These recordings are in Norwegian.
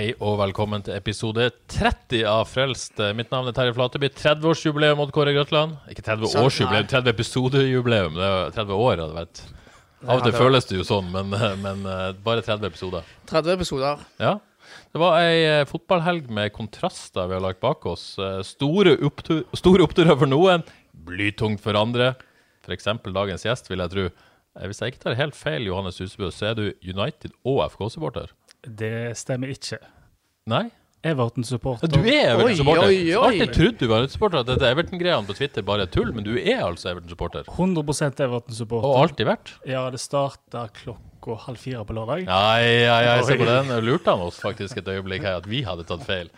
Hei og velkommen til episode 30 av Frelst. Mitt navn er Terje Flateby. 30-årsjubileum, Odd Kåre Grøtland. Ikke 30-årsjubileum, 30 episodejubileum. Det er 30 år, hadde vært. Av og til føles det jo sånn, men, men eh, bare 30 episoder. 30 episoder. Ja. Det var ei eh, fotballhelg med kontraster vi har lagt bak oss. Eh, Store, opptur, store oppturer for noen, blytungt for andre. F.eks. dagens gjest, vil jeg tro. Hvis jeg ikke tar helt feil, Johannes Husebø, så er du United- og FK-supporter. Det stemmer ikke. Nei? Everton-supporter. Du er Everton-supporter. oi, oi. Jeg trodde du var Everton-supporter. At dette Everton-greiene på Twitter bare er tull, men du er altså Everton-supporter. 100% Everton-supporter. Og alltid vært. Ja, det starta klokka halv fire på lørdag. Nei, ja, ja, se på den. Lurte han oss faktisk et øyeblikk her, at vi hadde tatt feil.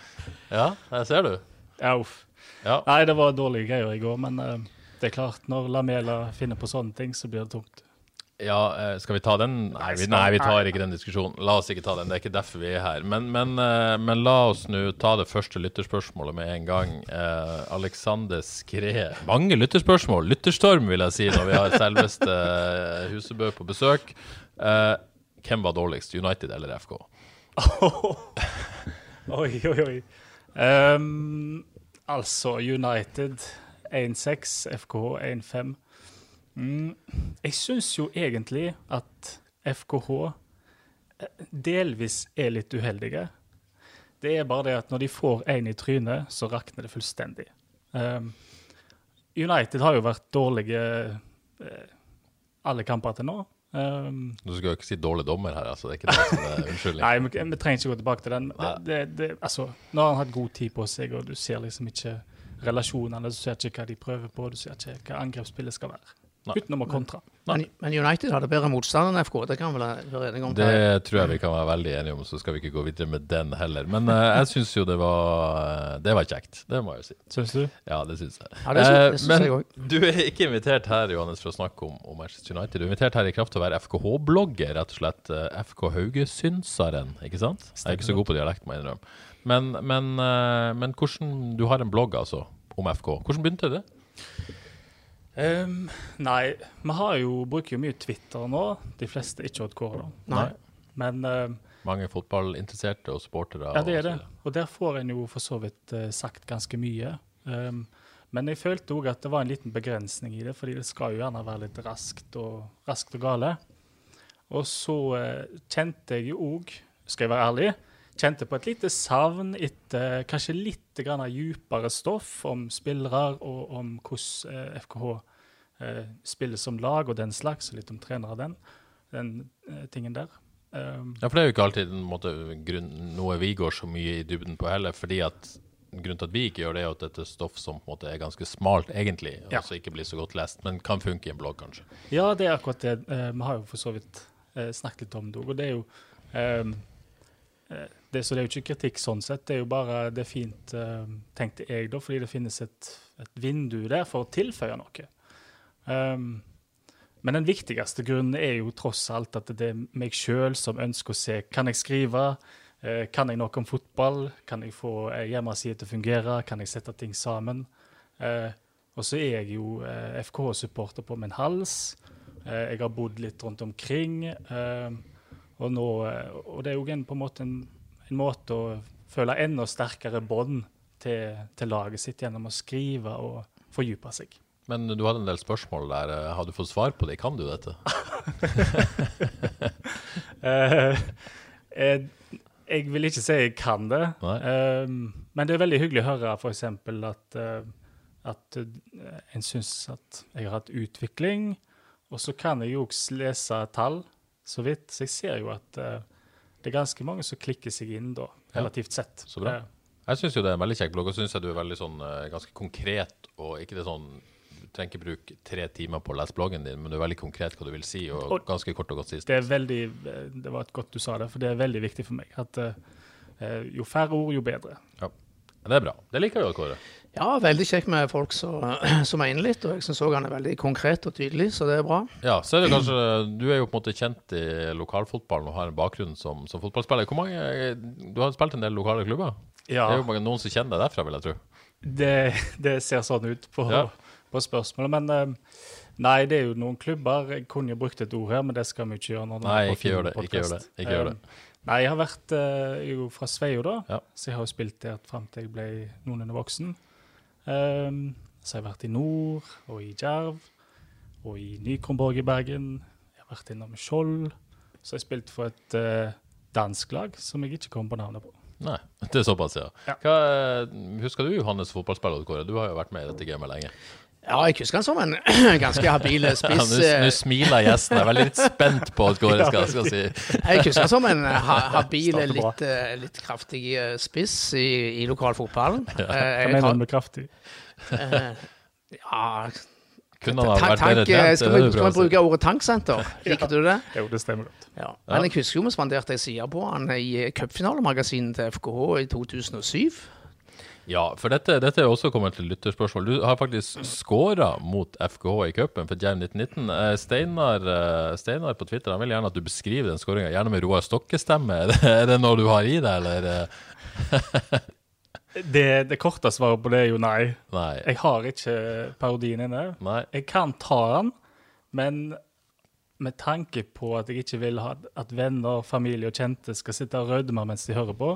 Ja, der ser du. Ja, uff. Ja. Nei, det var dårlige greier i går, men uh, det er klart, når Lamela finner på sånne ting, så blir det tungt. Ja, eh, skal vi ta den? Nei vi, nei, vi tar ikke den diskusjonen. La oss ikke ta den. Det er ikke derfor vi er her. Men, men, eh, men la oss nå ta det første lytterspørsmålet med en gang. Eh, Alexander Skred Mange lytterspørsmål. Lytterstorm, vil jeg si, når vi har selveste eh, Husebø på besøk. Eh, hvem var dårligst, United eller FK? Oi, oi, oi. Um, altså, United 1-6, FK 1-5. Mm, jeg syns jo egentlig at FKH eh, delvis er litt uheldige. Det er bare det at når de får én i trynet, så rakner det fullstendig. Ehm, United har jo vært dårlige eh, alle kamper til nå. Um, Du skal jo ikke si dårlig dommer her, altså. Det er ikke det som er unnskyldning. Nei, vi, vi trenger ikke gå tilbake til den. Det, det, det, altså, nå har han hatt god tid på seg, og du ser liksom ikke relasjonene, du ser ikke hva de prøver på, du ser ikke hva angrepsspillet skal være. Nei. Utenom å kontra. Men, men United hadde bedre motstand enn FK. Det kan vi vel være enige om. Det tror jeg vi kan være veldig enige om, så skal vi ikke gå videre med den heller. Men uh, jeg syns jo det var Det var kjekt. Det må jeg jo si. Syns du? Ja, det syns jeg. Ja, det synes, det synes men jeg du er ikke invitert her, Johannes, for å snakke om, om Manchester United. Du er invitert her i kraft av å være FKH-blogger, rett og slett. FK Hauge-synseren, ikke sant? Jeg er ikke så god på dialekt, må jeg innrømme. Men, men, uh, men hvordan Du har en blogg, altså, om FK. Hvordan begynte det? Ehm, nei, vi har jo, bruker jo mye Twitter nå. De fleste ikke Odd Kåre, da. Nei. Men ehm, Mange fotballinteresserte og supportere. ja, det er det. Og der får en jo for så vidt uh, sagt ganske mye. Um, men jeg følte òg at det var en liten begrensning i det, fordi det skal jo gjerne være litt raskt og, raskt og gale. Og så uh, kjente jeg jo òg, skal jeg være ærlig, kjente på et lite savn etter kanskje litt grann djupere stoff om spillere og om hvordan eh, FKH eh, spiller som lag og den slags, og litt om trenere den, den eh, tingen der. Um, Ja, for det er jo ikke alltid måte, grunn, noe vi går så mye i dybden på heller, fordi at grunnen til at vi ikke gjør det, er at dette er stoff som på en måte er ganske smalt, egentlig, og Ja. så ikke blir så godt lest, men kan funke i en blogg, kanskje. Ja, det er akkurat det. Eh, vi har jo for så vidt eh, snakket litt om det òg. Og det er jo eh, det, Så det er jo ikke kritikk sånn sett. Det er jo bare det er fint, eh, tenkte jeg, da, fordi det finnes et, et vindu der for å tilføye noe. Um, men den viktigste grunnen er jo tross alt at det er meg sjøl som ønsker å se Kan jeg skrive? Eh, kan jeg noe om fotball? Kan jeg få hjemmesida til å fungere? Kan jeg sette ting sammen? Eh, og så er jeg jo eh, FK-supporter på min hals. Eh, jeg har bodd litt rundt omkring. Eh, og, nå, eh, og det er jo en, på en måte en, en måte å føle enda sterkere bånd til, til laget sitt gjennom å skrive og fordype seg. Men du hadde en del spørsmål der. Har du fått svar på det? Kan du dette? Eh, eh, jeg vil ikke si jeg kan det, eh, men det er veldig hyggelig å høre f.eks. at, uh, at en syns at jeg har hatt utvikling. Og så kan jeg jo også lese tall, så vidt. Så jeg ser jo at det er ganske mange som klikker seg inn da, relativt sett. så bra. Jeg syns jo det er en veldig kjekk blogg, og syns jeg du er veldig sånn eh, ganske konkret. Og ikke det sånn Du trenger ikke bruke tre timer på å lese bloggen din, men du er veldig konkret hva du vil si, og Og- ganske kort og godt sist. Det er veldig eh, Det var et godt du sa det, for det er veldig viktig for meg. At eh, jo færre ord, jo bedre. Ja, Det er bra. Det liker vi kåre. Ja, veldig kjekt med folk som, som mener litt, og jeg syns òg han er veldig konkret og tydelig, så det er bra. Ja, så er det kanskje Du er jo på en måte kjent i lokalfotballen og har en bakgrunn som, som fotballspiller. Hvor mange Du har spilt en del lokale klubber? Ja, Det er jo mange- noen som kjenner deg derfra, vil jeg tro. det, det ser sånn ut på, Ja. på spørsmålet. Men eh, nei, det er jo noen klubber. Jeg kunne jo brukt et ord her, men det skal vi ikke gjøre. når Nei, er ikke gjør det. Ikke gjør det. Ikke gjør det. Eh, Nei, jeg har vært eh, jo fra Sveio, da. Ja. Så jeg har jo spilt der fram til jeg ble noenlunde voksen. Um, så jeg har vært i nord og i Djerv og i Nykronborg i Bergen. Jeg har vært innom Skjold. Så jeg spilt for et uh, dansk lag som jeg ikke kom på navnet på. Nei, det er såpass, ja. Ja. Hva, husker du Johannes fotballspiller, Kåre? Du har jo vært med i dette gamet lenge. Ja, jeg husker han som en ganske habil spiss. Nå eh, nå smiler gjesten. Jeg er veldig litt spent på hva det, skal, skal si. Jeg husker han som en ha, habil, litt, eh, litt kraftig eh, spiss i, i lokalfotballen. Ja. Hva mener du med kraftig? eh, ja, Kunne han vært tank, bedre eh, skal vi, skal vi bruke ordet tanksenter? Liker du det? Jo, det stemmer godt. Ja. Men jeg husker jo vi spanderte ei side på han i cupfinalemagasinet til FKH i 2007. Ja, for dette, dette er også kommet til lytterspørsmål. Du har faktisk scora mot FKH i cupen for Jerv 1919. Eh, Steinar, eh, Steinar på Twitter han vil gjerne at du beskriver den skåringa, gjerne med Roar Stokke-stemme. Er, er det noe du har i deg, eller? eh? Det, det korte svaret på det er jo nei. Nei. Jeg har ikke parodien inne. Nei. Jeg kan ta den, men med tanke på at jeg ikke vil ha at venner, familie og kjente skal sitte og rødme mens de hører på,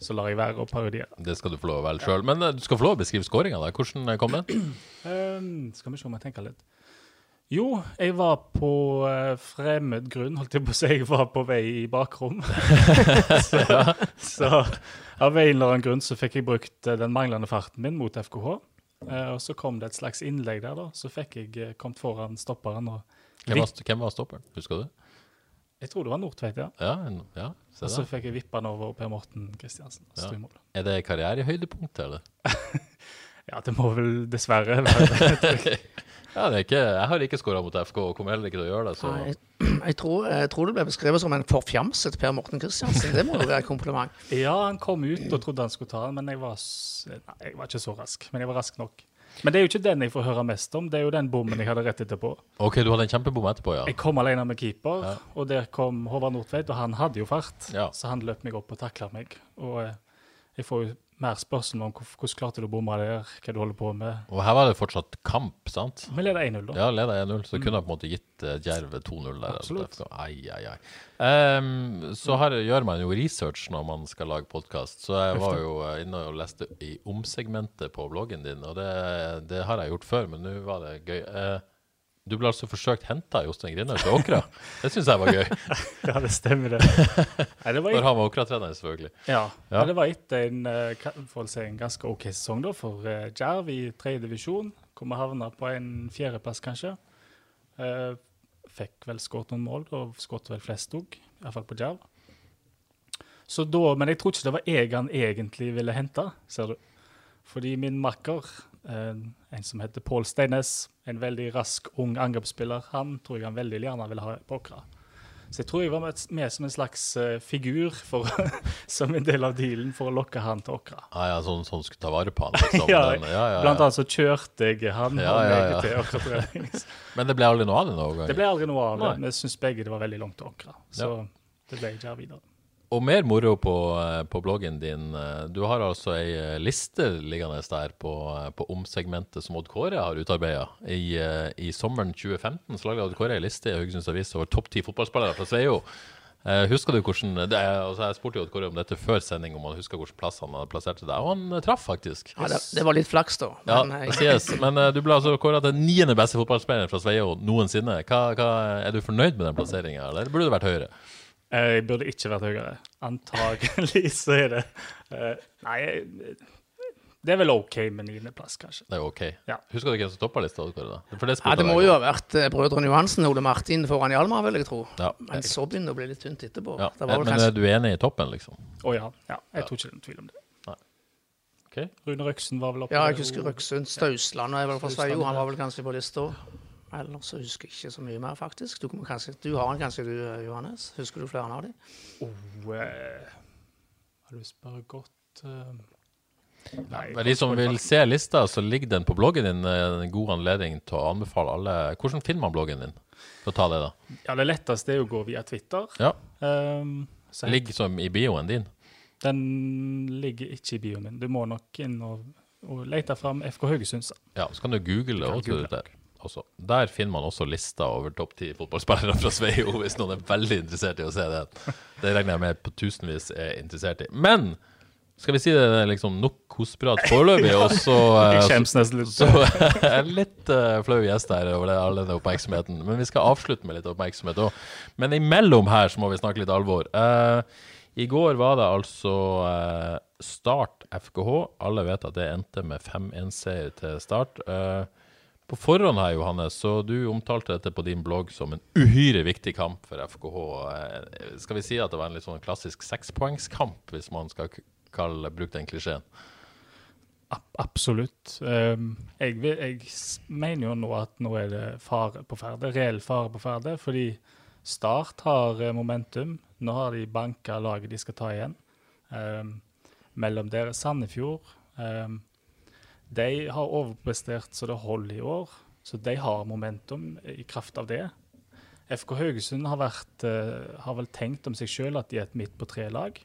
så lar jeg være å parodiere. Det skal du få lov å velge sjøl. Men eh, du skal få lov å beskrive skåringa. Hvordan eh, kom den? Uh, skal vi se om jeg tenker litt. Jo, jeg var på uh, fremmed grunn, holdt jeg på å si. Jeg var på vei i bakrom. så, så av en eller annen grunn så fikk jeg brukt den manglende farten min mot FKH. Eh, og så kom det et slags innlegg der, da. Så fikk jeg kommet foran stopperen. og Hvem var, hvem var stopperen? Husker du? Jeg tror det var Nordtveit, ja. Ja, ja Og så fikk jeg vippa den over Per Morten Kristiansen. Ja. Er det karrierehøydepunktet, eller? Ja, det må vel dessverre være Ja, det er ikke, jeg har ikke skåra mot FK og kommer heller ikke til å gjøre det. Så. Ja, Jeg tror, jeg tror det ble beskrevet som en forfjamset Per Morten Kristiansen. Det må jo være et kompliment. Ja, han kom ut og trodde han skulle ta den, men jeg var, nei, jeg var ikke så rask. Men jeg var rask nok. Men det er jo ikke den jeg får høre mest om, det er jo den bommen jeg hadde rett etterpå. OK, du hadde en kjempebom etterpå, ja. Jeg kom alene med keeper, Ja. og der kom Håvard Nordtveit, og han hadde jo fart. Ja. Så han løp meg opp og takla meg. Og eh, jeg får jo mer spørsmål om hvordan klarte du å bomme der, hva du holder på med. Og her var det fortsatt kamp, sant? Vi leder 1-0, da. Ja, leda 1-0, så kunne jeg på en måte gitt uh, Djerv 2-0 der. Absolutt. Altså. Ai, ai, ai. Um, så her gjør man jo research når man skal lage podkast, så jeg var jo eh, inne og leste i omsegmentet på bloggen din, og det, det har jeg gjort før, men nå var det gøy. Eh, du ble altså forsøkt henta i Jostein Grindhaug til Åkra. Det syns jeg var gøy. Ja, det stemmer, det. Nei, det var Når han var Åkra-trener, selvfølgelig. Ja, Ja. det var etter en, eh, si, en ganske OK sesong da, for uh, Djerv i tredje divisjon. Hvor vi havna på en fjerdeplass, kanskje. Eh, fikk vel skåret noen mål, og skåret vel flest òg, iallfall på Djerv. Så da, Men jeg tror ikke det var jeg han egentlig ville hente, ser du. Fordi min makker, eh, en som heter Pål Steines, en veldig rask, ung angrepsspiller, han tror jeg han veldig gjerne ville ha på Åkra. Så jeg tror jeg var med, med som en slags eh, figur for, som en del av dealen for å lokke han til Åkra. Ah, ja, sånn, sånn skulle ta vare på han, liksom. Ja, Den- ja, ja, Blant annet så kjørte jeg han Ja, og meg til Åkra-trening. Men det ble aldri noe av det noen gang? Det ble aldri noe av det. Vi syns begge det var veldig langt til Åkra. Så det ble ikke her videre. Og mer moro på, på bloggen din. Du har altså ei liste liggende der på, på omsegmentet som Odd Kåre har utarbeida. I, eh, I sommeren 2015 så laga Odd Kåre ei liste i Haugesunds Avis over topp ti fotballspillere fra Sveio. Eh, husker du hvordan det altså Jeg spurte jo Odd Kåre om dette før sending, om han husker hvilken plass han hadde plassert deg, og han eh, traff faktisk. Ja, det, det var litt flaks, da. Men ja, jeg, sies. Men du ble altså kåra til niende beste fotballspiller fra Sveio noensinne. Hva, hva, er du fornøyd med den plasseringa, eller burde det vært høyere? Eh, Jeg burde ikke vært høyere. Antagelig så er det uh, Nei, det er vel OK med niendeplass, kanskje. Det er OK. Ja. Husker du hvem som toppa lista? Da? For det ja, det må jo ha vært eh, brødrene Johansen Ole Martin foran Hjalmar, vil jeg tro. Ja. Men så begynner det å bli litt tynt etterpå. Ja, Det var vel men kanskje er du enig i toppen, liksom? Å ja. ja. Jeg tror ikke det er noen tvil om det. Ok. Rune Røksen var vel oppe Ja, jeg husker og- Stausland er vel fra Sveio. Han var vel kanskje på lista. Ellers så husker jeg ikke så mye mer, faktisk. Du, kanskje, du har den kanskje, du, eh, Johannes? Husker du flere av dem? Oh, eh, har du spør godt eh, Nei. Men de som vil se lista, så ligger den på bloggen din. eh, En god anledning til å anbefale alle. Hvordan finner man bloggen din? For å ta det, da. Ja, det letteste er å gå via Twitter. Ja. Um, ligger som i bioen din. Den ligger ikke i bioen min. Du må nok inn og, og lete fram FK Haugesund. Ja, så kan du google det også, der. finner man også lista over topp ti fotballspillere fra Sveio, hvis noen er veldig interessert i å se den. Det regner jeg med på tusenvis er interessert i. Men skal vi si det er liksom nok kosprat foreløpig, og så eh, Jeg skjems litt. Så er litt uh, flau gjest her over det, all denne oppmerksomheten. Men vi skal avslutte med litt oppmerksomhet òg. Men imellom her så må vi snakke litt alvor. Uh, I går var det altså uh, Start FKH. Alle vet at det endte med 5-1-seier til Start. Eh, på forhånd her, Johannes, så du omtalte dette på din blogg som en uhyre viktig kamp for FKH. Eh, skal vi si at det var en litt sånn klassisk sekspoengskamp, hvis man skal kalle, bruke den klisjeen? Absolutt. Um, jeg, jeg mener jo nå at nå er det fare på ferde, reell fare på ferde, fordi Start har eh, momentum. Nå har de banka laget de skal ta igjen. Um, mellom dere Sandefjord um, De har overprestert så det holder i år, så de har momentum i kraft av det. FK Haugesund har, vært, eh, har vel tenkt om seg sjøl at de er et midt på tre-lag.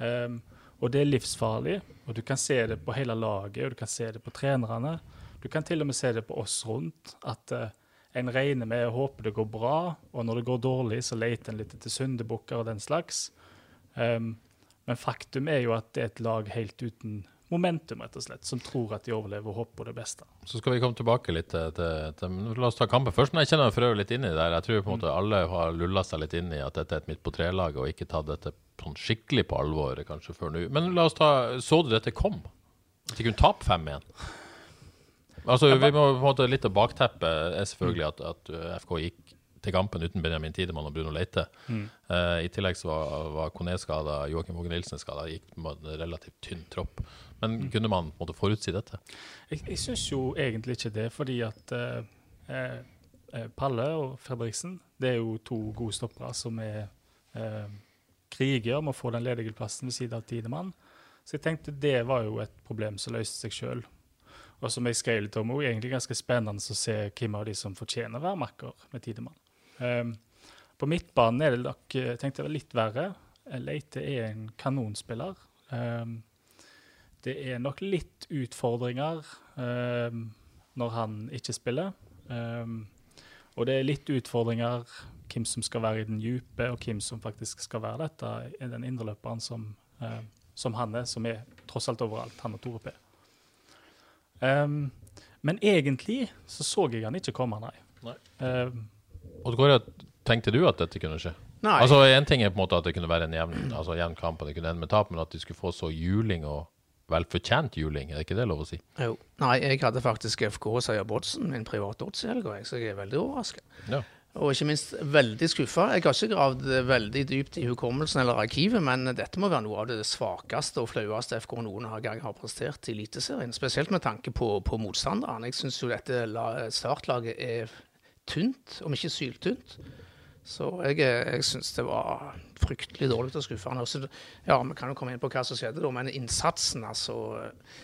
Um, og det er livsfarlig, og du kan se det på hele laget, og du kan se det på trenerne. Du kan til og med se det på oss rundt, at uh, en regner med og håper det går bra, og når det går dårlig, så leter en litt etter syndebukker og den slags. Um, men faktum er jo at det er et lag helt uten momentum, rett og slett, som tror at de overlever og håper på det beste. Så skal vi komme tilbake litt til, til, til La oss ta kampen først. Jeg kjenner meg for øvrig litt inn i det der. Jeg tror på en måte alle har lulla seg litt inn i at dette er et midt på tre-lag, og ikke tatt dette sånn skikkelig på alvor kanskje før nå. Men la oss ta Så du dette kom? At de kunne tape 5-1? Altså, vi må på en måte Litt av bakteppet er selvfølgelig at, at uh, FK gikk til kampen uten Benjamin Tidemann og Bruno Leite. Eh, I tillegg så var, var Kone skada, Joakim Våge Nilsen skada. Gikk med en relativt tynn tropp. Men kunne man måtte forutsi dette? Jeg, jeg syns jo egentlig ikke det, fordi at uh, uh, Palle og Fredriksen det er jo to gode stoppere som er kriger om å få den ledige plassen ved siden av Tidemann. Så jeg tenkte det var jo et problem som løste seg sjøl. Og som jeg skrev litt om, også, egentlig ganske spennende å se hvem av de som fortjener å være makker med Tidemann. Um, på midtbanen er det nok, eh, tenkte jeg litt verre. Leite er en kanonspiller. Um, det er nok litt utfordringer um, når han ikke spiller. Og det er litt utfordringer hvem som skal være i den dype, og hvem som faktisk skal være dette, i den indreløperen som, som han er, som er tross alt overalt, han og Tore P. Um, men egentlig så så jeg han ikke komme, nei. Nei. Um, Og Kåre, tenkte du at dette kunne skje? Nei. Altså, En ting er på en måte at det kunne være en jevn, altså, jevn kamp, og det kunne ende med tap, men at de skulle få så juling og velfortjent juling, er det ikke det lov å si? Jo. Nei, jeg hadde faktisk FK-seier Bodsen, min private odds i helga, så jeg er veldig overraska. Ja. Og ikke minst veldig skuffa. Jeg har ikke gravd veldig dypt i hukommelsen eller arkivet, men dette må være noe av det svakeste og flaueste FK noen gang har prestert i Eliteserien. Spesielt med tanke på, på motstanderen. Jeg syns jo dette la- startlaget er tynt, om ikke syltynt. Så jeg, jeg syns det var fryktelig dårlig og skuffende. Også, ja, Vi kan jo komme inn på hva som skjedde, da, men innsatsen, altså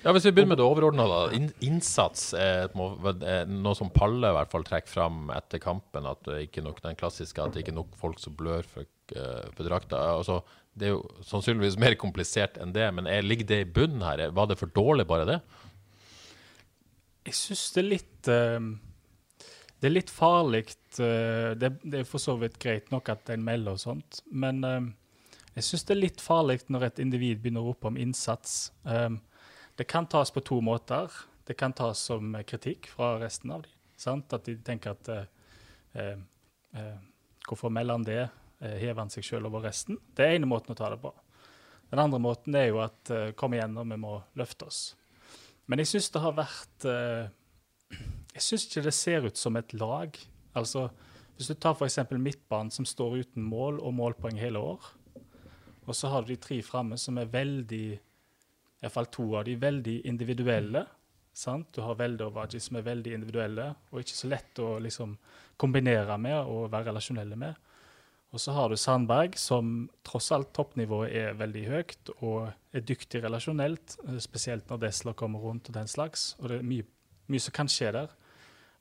Ja, Hvis vi begynner med det overordna, da. In innsats er, må- er noe som Palle i hvert fall trekker fram etter kampen. At det ikke nok den klassiske, at det ikke er nok folk som blør for, uh, for drakta. Altså, det er jo sannsynligvis mer komplisert enn det, men er, ligger det i bunnen her? Var det for dårlig, bare det? Jeg syns det er litt eh, Det er litt farlig. eh, det, det er for så vidt greit nok at en melder og sånt, men eh, jeg syns det er litt farlig når et individ begynner å rope om innsats. Eh, det kan tas på to måter. Det kan tas som kritikk fra resten av dem. Sant? At de tenker at Hvorfor melder han det? Hever han seg sjøl over resten? Det er ene måten å ta det på. Den andre måten er jo at eh, kom igjen, og vi må løfte oss. Men jeg syns det har vært eh, Jeg syns ikke det ser ut som et lag. Altså, Hvis du tar f.eks. midtbanen, som står uten mål og målpoeng hele år, og så har du de tre framme som er veldig iallfall to av de veldig individuelle. Sant? Du har Velde og Waji som er veldig individuelle, og ikke så lett å liksom kombinere med og være relasjonelle med. Og så har du Sandberg, som tross alt toppnivået er veldig høyt og er dyktig relasjonelt, eh, spesielt når Desler kommer rundt og den slags. Og det er mye, mye som kan skje der.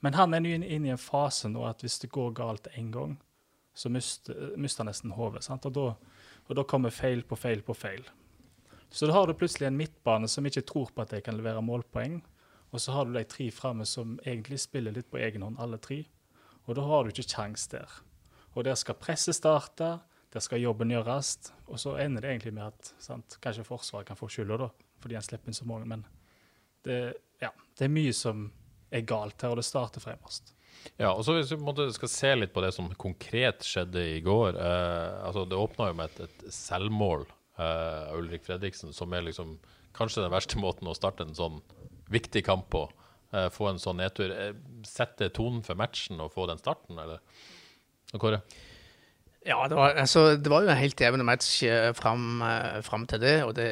Men han er nå inne i en fase nå at hvis det går galt én gang, så mister, mister han nesten hodet. Og, og da kommer feil på feil på feil. Så da har du plutselig en midtbane som ikke tror på at de kan levere målpoeng. Og så har du de tre framme som egentlig spiller litt på egen hånd, alle tre. Og da har du ikke kjangs der. Og der skal presset starte, der skal jobben gjøres. Og så ender det egentlig med at sant, kanskje Forsvaret kan få skylda, da, fordi han slipper inn så mange. Men det, ja, det er mye som er galt her, og det starter fremst. Ja, og så Hvis vi skal se litt på det som konkret skjedde i går eh, altså Det åpna jo med et, et selvmål eh, av Ulrik Fredriksen, som er liksom kanskje den verste måten å starte en sånn viktig kamp på. Eh, få en sånn nedtur. Eh, sette tonen for matchen og få den starten, eller? Kåre? Ja, det var, altså, det var jo en helt jevn match eh, fram, eh, fram til det, og det,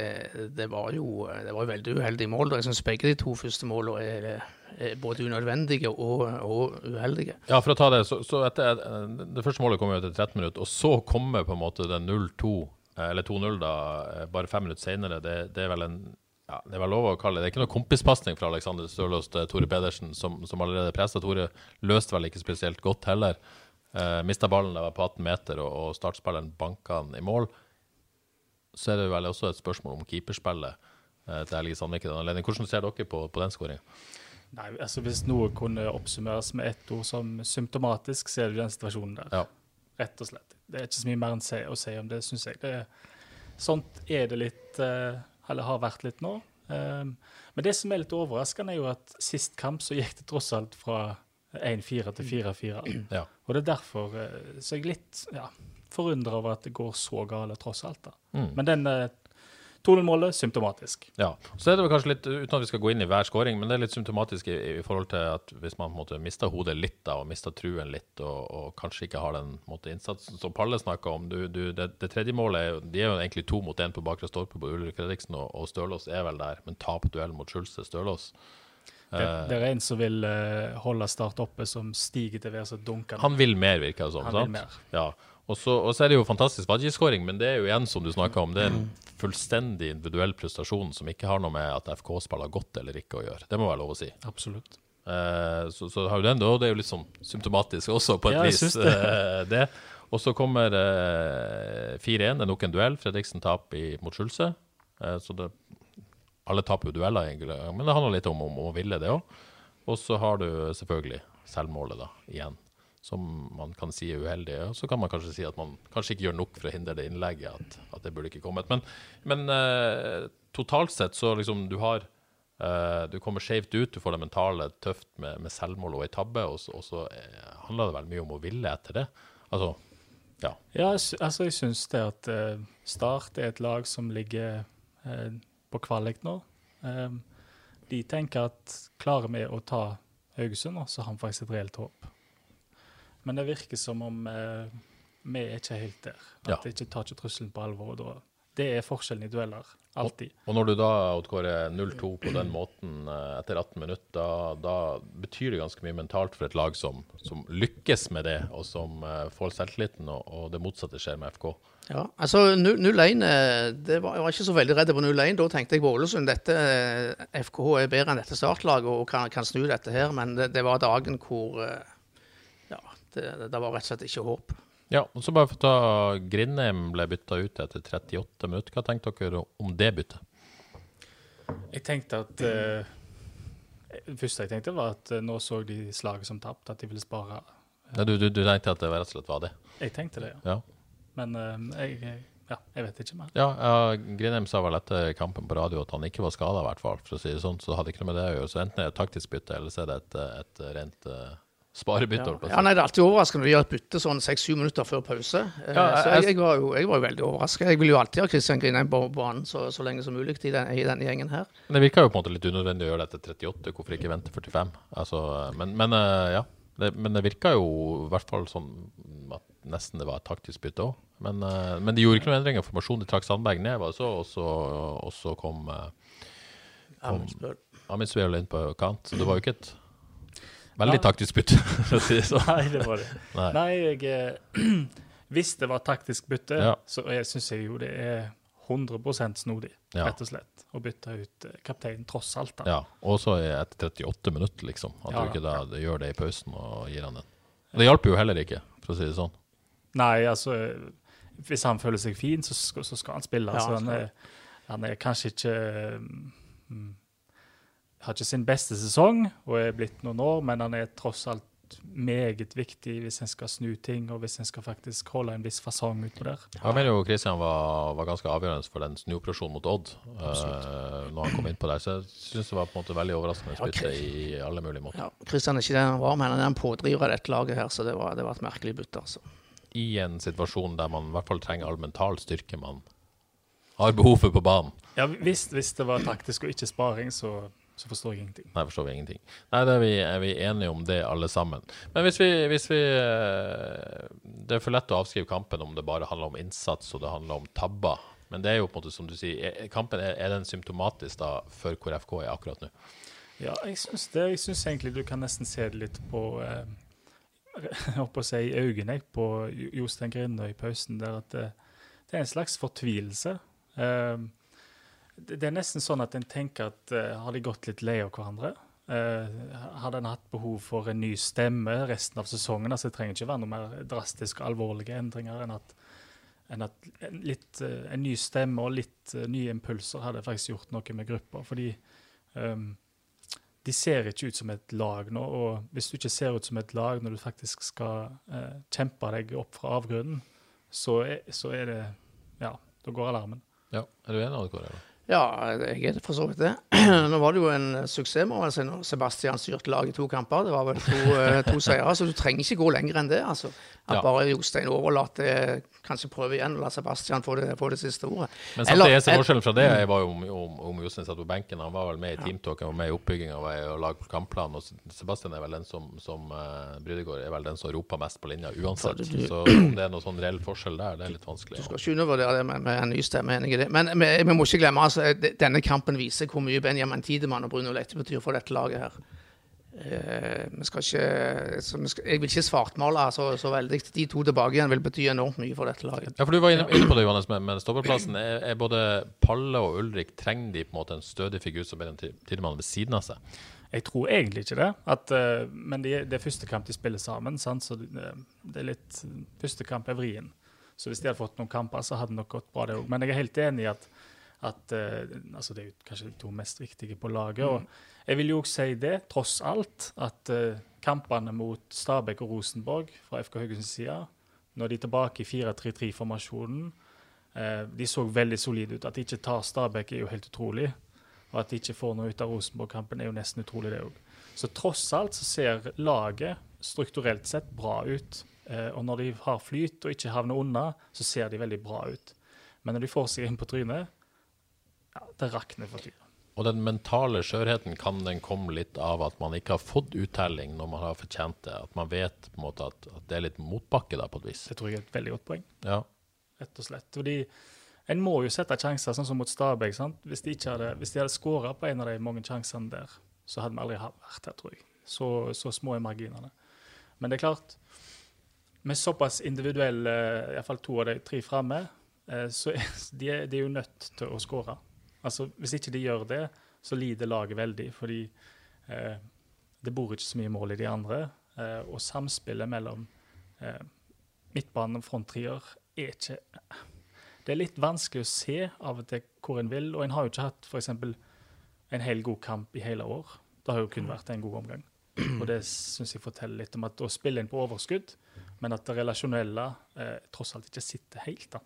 det, var jo, det var veldig uheldige mål. Jeg syns begge de to første målene er, er både unødvendige og, og uheldige. Ja, for å ta det, så, så etter, eh, Det første målet kom jo etter 13 minutter, og så kommer på en måte den 0-2, eh, eller 2-0 da, eh, bare fem minutter senere. Det, det er vel en ja, det er lov å kalle det. Det er ikke noe kompispasning fra Alexander Stølås til Tore Pedersen, som, som allerede pressa. Tore løste vel ikke spesielt godt heller. Uh, Mista ballen, det var på 18 meter, og, og startspilleren banka han i mål. Så er det vel også et spørsmål om keeperspillet uh, til Helge Sandvik. Hvordan ser dere på, på den skåringa? Nei, altså Hvis noe kunne oppsummeres med ett ord som symptomatisk, så er det den situasjonen der. Ja. Rett og slett. Det er ikke så mye mer enn å si om det, syns jeg. Det, sånt er det litt uh, Eller har vært litt nå. Men det som er litt overraskende, er jo at sist kamp så gikk det tross alt fra 1-4 til 4-4. Ja. Og det er derfor uh, så er jeg litt ja, forundra over at det går så gale, tross alt. da. Mm. Men den uh, 2-0-målet, symptomatisk. Ja. Så er det vel kanskje litt, uten at vi skal gå inn i hver scoring, men det er litt symptomatisk i, i forhold til at hvis man på en måte mister hodet litt da, og mister truen litt, og, og kanskje ikke har den måte, innsatsen som Palle snakka om du, du, det, det tredje målet er de er jo egentlig to mot én på bakre stolpe på Ulrik Fredriksen, og, og Stølås er vel der, men tap duell mot Schulze. Stølås. Det, det er en som vil uh, holde Start oppe, som stiger til værs og dunker. Han vil mer, virker det som. Han vil mer. Ja. Og så, er det jo fantastisk Vadji-skåring, men det er jo igjen, som du snakka om, det er en fullstendig individuell prestasjon som ikke har noe med at FK spiller godt eller ikke å gjøre. Det må være lov å si. Absolutt. Eh, så, så har du den, da, og det er jo litt sånn symptomatisk også, på et Ja, vis. det. eh, det. Og så kommer eh, 4-1, det er nok en duell. Fredriksen taper i- mot Skjulse. Eh, så det, alle taper jo dueller, egentlig, men det handler litt om, å ville det òg. Og så har du selvfølgelig selvmålet, da, igjen. Som man kan si er uheldig. Og så kan man kanskje si at man kanskje ikke gjør nok for å hindre det innlegget. At, at det burde ikke kommet. Men, men eh, totalt sett så liksom du har eh, Du kommer skjevt ut, du får det mentale tøft med, med selvmål og ei tabbe, og og så eh, handler det vel mye om å ville etter det. Altså, ja. Ja, altså jeg syns det at eh, Start er et lag som ligger eh, på kvalik nå. Um, de tenker at klarer vi å ta Haugesund, så har vi faktisk et reelt håp. Men det virker som om uh, vi er ikke helt der. At Ja. de ikke tar ikke trusselen på alvor. Det er forskjellen i dueller. Alltid. Og når du da Oddkåre 0-2 på den måten eh, etter 18 minutter, da, da betyr det ganske mye mentalt for et lag som, som lykkes med det, og som eh, får selvtilliten, og, og det motsatte skjer med FK. Ja, altså 0-1 eh, det var, Jeg var ikke så veldig redd på 0-1. Da tenkte jeg på Ålesund. Dette FKH er bedre enn dette startlaget og kan, kan snu dette her. Men det, det var dagen hvor Ja, det, det var rett og slett ikke håp. Ja, og så bare for å ta Grindheim ble bytta ut etter 38 minutter. Hva tenkte dere om det byttet? Jeg tenkte at eh, Det første jeg tenkte, var at eh, nå så de slaget som tapt, at de ville spare. Ja, du, du, du tenkte at det rett og slett var det? Jeg tenkte det, ja. Ja. Men uh, jeg, ja, jeg vet ikke mer. Ja, ja Grindheim sa vel etter kampen på radio at han ikke var skada, i hvert fall. For å si det sånn, så det hadde ikke noe med det å gjøre. Så enten er det et taktisk bytte, eller så er det et, et rent sparebytte. Ja. Ja, nei, Det er alltid overraskende når gjøre gjør et bytte sånn seks-syv minutter før pause. Ja, jeg, så jeg- jeg, var jo, jeg var jo veldig overraska. Jeg vil jo alltid ha Kristian Grindheim på banen så, så lenge som mulig i, den, i denne gjengen her. Men det virka jo på en måte litt unødvendig å gjøre det etter 38. Hvorfor ikke vente 45? Altså, men, men eh, ja. Det, men det virka jo i hvert fall sånn at nesten det var et taktisk bytte òg. Men, eh, men de gjorde ikke noen endringer. Formasjonen de trakk Sandberg ned, var det så, og så, og så kom, kom Amundsen. Amisbøl inn på kant. Så det var jo ikke et veldig taktisk bytte, for å si det sånn. Nei, det var det. Nei. Nei, jeg Hvis det var taktisk bytte, Ja. så syns jeg jo det er 100 snodig, Ja. rett og slett, å bytte ut eh, kapteinen, tross alt. da. Ja, også etter 38 minutter, liksom. At Ja, du ikke da gjør det i pausen og gir han den. Det hjalp jo heller ikke, for å si det sånn. Nei, altså Hvis han føler seg fin, så skal, så skal han spille. Ja, altså, han han, er, han er kanskje ikke mm, Har ikke sin beste sesong og er blitt noen år, men han er tross alt meget viktig hvis en skal snu ting, og hvis en skal faktisk holde en viss fasong utpå der. Jeg mener jo Kristian var, var ganske avgjørende for den snuoperasjonen mot Odd uh, når han kom inn på der. Så jeg syns det var på en måte veldig overraskende Ja, bytte i alle mulige måter. Ja, Kristian er ikke den han var, men han er en pådriver av dette laget her, så det var, det var et merkelig bytte. altså. I en situasjon der man i hvert fall trenger all mental styrke man har behov for på banen. Ja, hvis, hvis det var taktisk og ikke sparing, så, så forstår jeg ingenting. Nei, forstår vi ingenting. Nei, det er vi, er vi enige om det, alle sammen. Men hvis vi, hvis vi eh, Det er for lett å avskrive kampen om det bare handler om innsats og det handler om tabber. Men det er jo på en måte som du sier, er- kampen er, er den symptomatisk da for hvor FK er akkurat nå? Ja, jeg syns det. Jeg syns egentlig du kan nesten se det litt på eh, Jeg på å si i øynene på Jostein Grinde i pausen, der at det, det er en slags fortvilelse. Eh, det, er nesten sånn at en tenker at uh, har de gått litt lei av hverandre? Uh, hadde en hatt behov for en ny stemme resten av sesongen? altså Det trenger ikke være noe mer drastiske alvorlige endringer enn at, enn at en, litt, uh, en ny stemme og litt eh, nye impulser hadde faktisk gjort noe med gruppa. Fordi um, de ser ikke ut som et lag nå, og hvis du ikke ser ut som et lag når du faktisk skal eh, kjempe deg opp fra avgrunnen, så er, så er det Ja, da går alarmen. Ja, Er du enig, Kåre? Ja, jeg er for så vidt det. Nå var det jo en suksess må man si, når Sebastian styrte laget i to kamper. Det var vel to, eh, to seire, så du trenger ikke gå lenger enn det. altså. At Ja. bare Jostein overlater kanskje prøve igjen og la Sebastian få det, få det siste ordet. Men Eller- samtidig er forskjellen fra det jeg var jo om, om, om Jostein satt på benken. Han var vel med i teamtalken, var med i oppbygginga og lagde kampplan. Og Sebastian er vel den som, som uh, Brydegård er vel den som roper mest på linja uansett. Du- Så om det er noen sånn reell forskjell der, det er litt vanskelig. Du skal ikke undervurdere det med, med en ny stemme, enig i det. Men vi, vi må ikke glemme altså, denne kampen viser hvor mye Benjamin Tidemann og Bruno Lette betyr for dette laget her. Eh, vi skal ikke, så vi skal, jeg vil ikke svartmale så, så veldig. De to tilbake igjen vil bety enormt mye for dette laget. Ja, for Du var inne, inne på det, Johannes, med, med stopperplassen. Er, er både Palle og Ulrik trenger de på en måte en stødig figur som Benjamin Ti- Tidemann ved siden av seg? Jeg tror egentlig ikke det. At, uh, men det er, det er første kamp de spiller sammen, sant? så det, det er litt Første kamp er vrien. Så hvis de hadde fått noen kamper, så hadde det nok gått bra, det òg. Men jeg er helt enig i at, at uh, altså det er kanskje de to mest viktige på laget. og jeg vil jo også si det, tross alt, at uh, kampene mot Stabæk og Rosenborg fra FK Haugesunds side, når de er tilbake i 4-3-3-formasjonen, uh, de så veldig solide ut. At de ikke tar Stabæk, er jo helt utrolig. Og at de ikke får noe ut av Rosenborg-kampen, er jo nesten utrolig, det òg. Så tross alt så ser laget strukturelt sett bra ut. Uh, og når de har flyt og ikke havner unna, så ser de veldig bra ut. Men når de får seg inn på trynet, ja, det rakner for tida. Og den mentale skjørheten kan den komme litt av at man ikke har fått uttelling når man har fortjent det. At man vet på en måte at, at det er litt motbakke da, på et vis. Det tror jeg er et veldig godt poeng. Ja. rett og slett. Fordi en må jo sette sjanser, sånn som mot Stabæk. sant? Hvis de, hadde, hvis de hadde skåra på en av de mange sjansene der, så hadde vi aldri vært her, tror jeg. Så, så små er marginene. Men det er klart, med såpass individuelle, iallfall to av de tre framme, eh, så de, er- de jo nødt til å skåre. Altså, hvis ikke de gjør det, så lider laget veldig, fordi eh, det bor ikke så mye mål i de andre. Eh, og samspillet mellom eh, midtbanen og fronttrier er ikke Det er litt vanskelig å se av og til hvor en vil, og en har jo ikke hatt f.eks. en hel god kamp i hele år. Det har jo kun vært en god omgang. Og det syns jeg forteller litt om at å spille inn på overskudd, men at det relasjonelle eh, tross alt ikke sitter helt. da.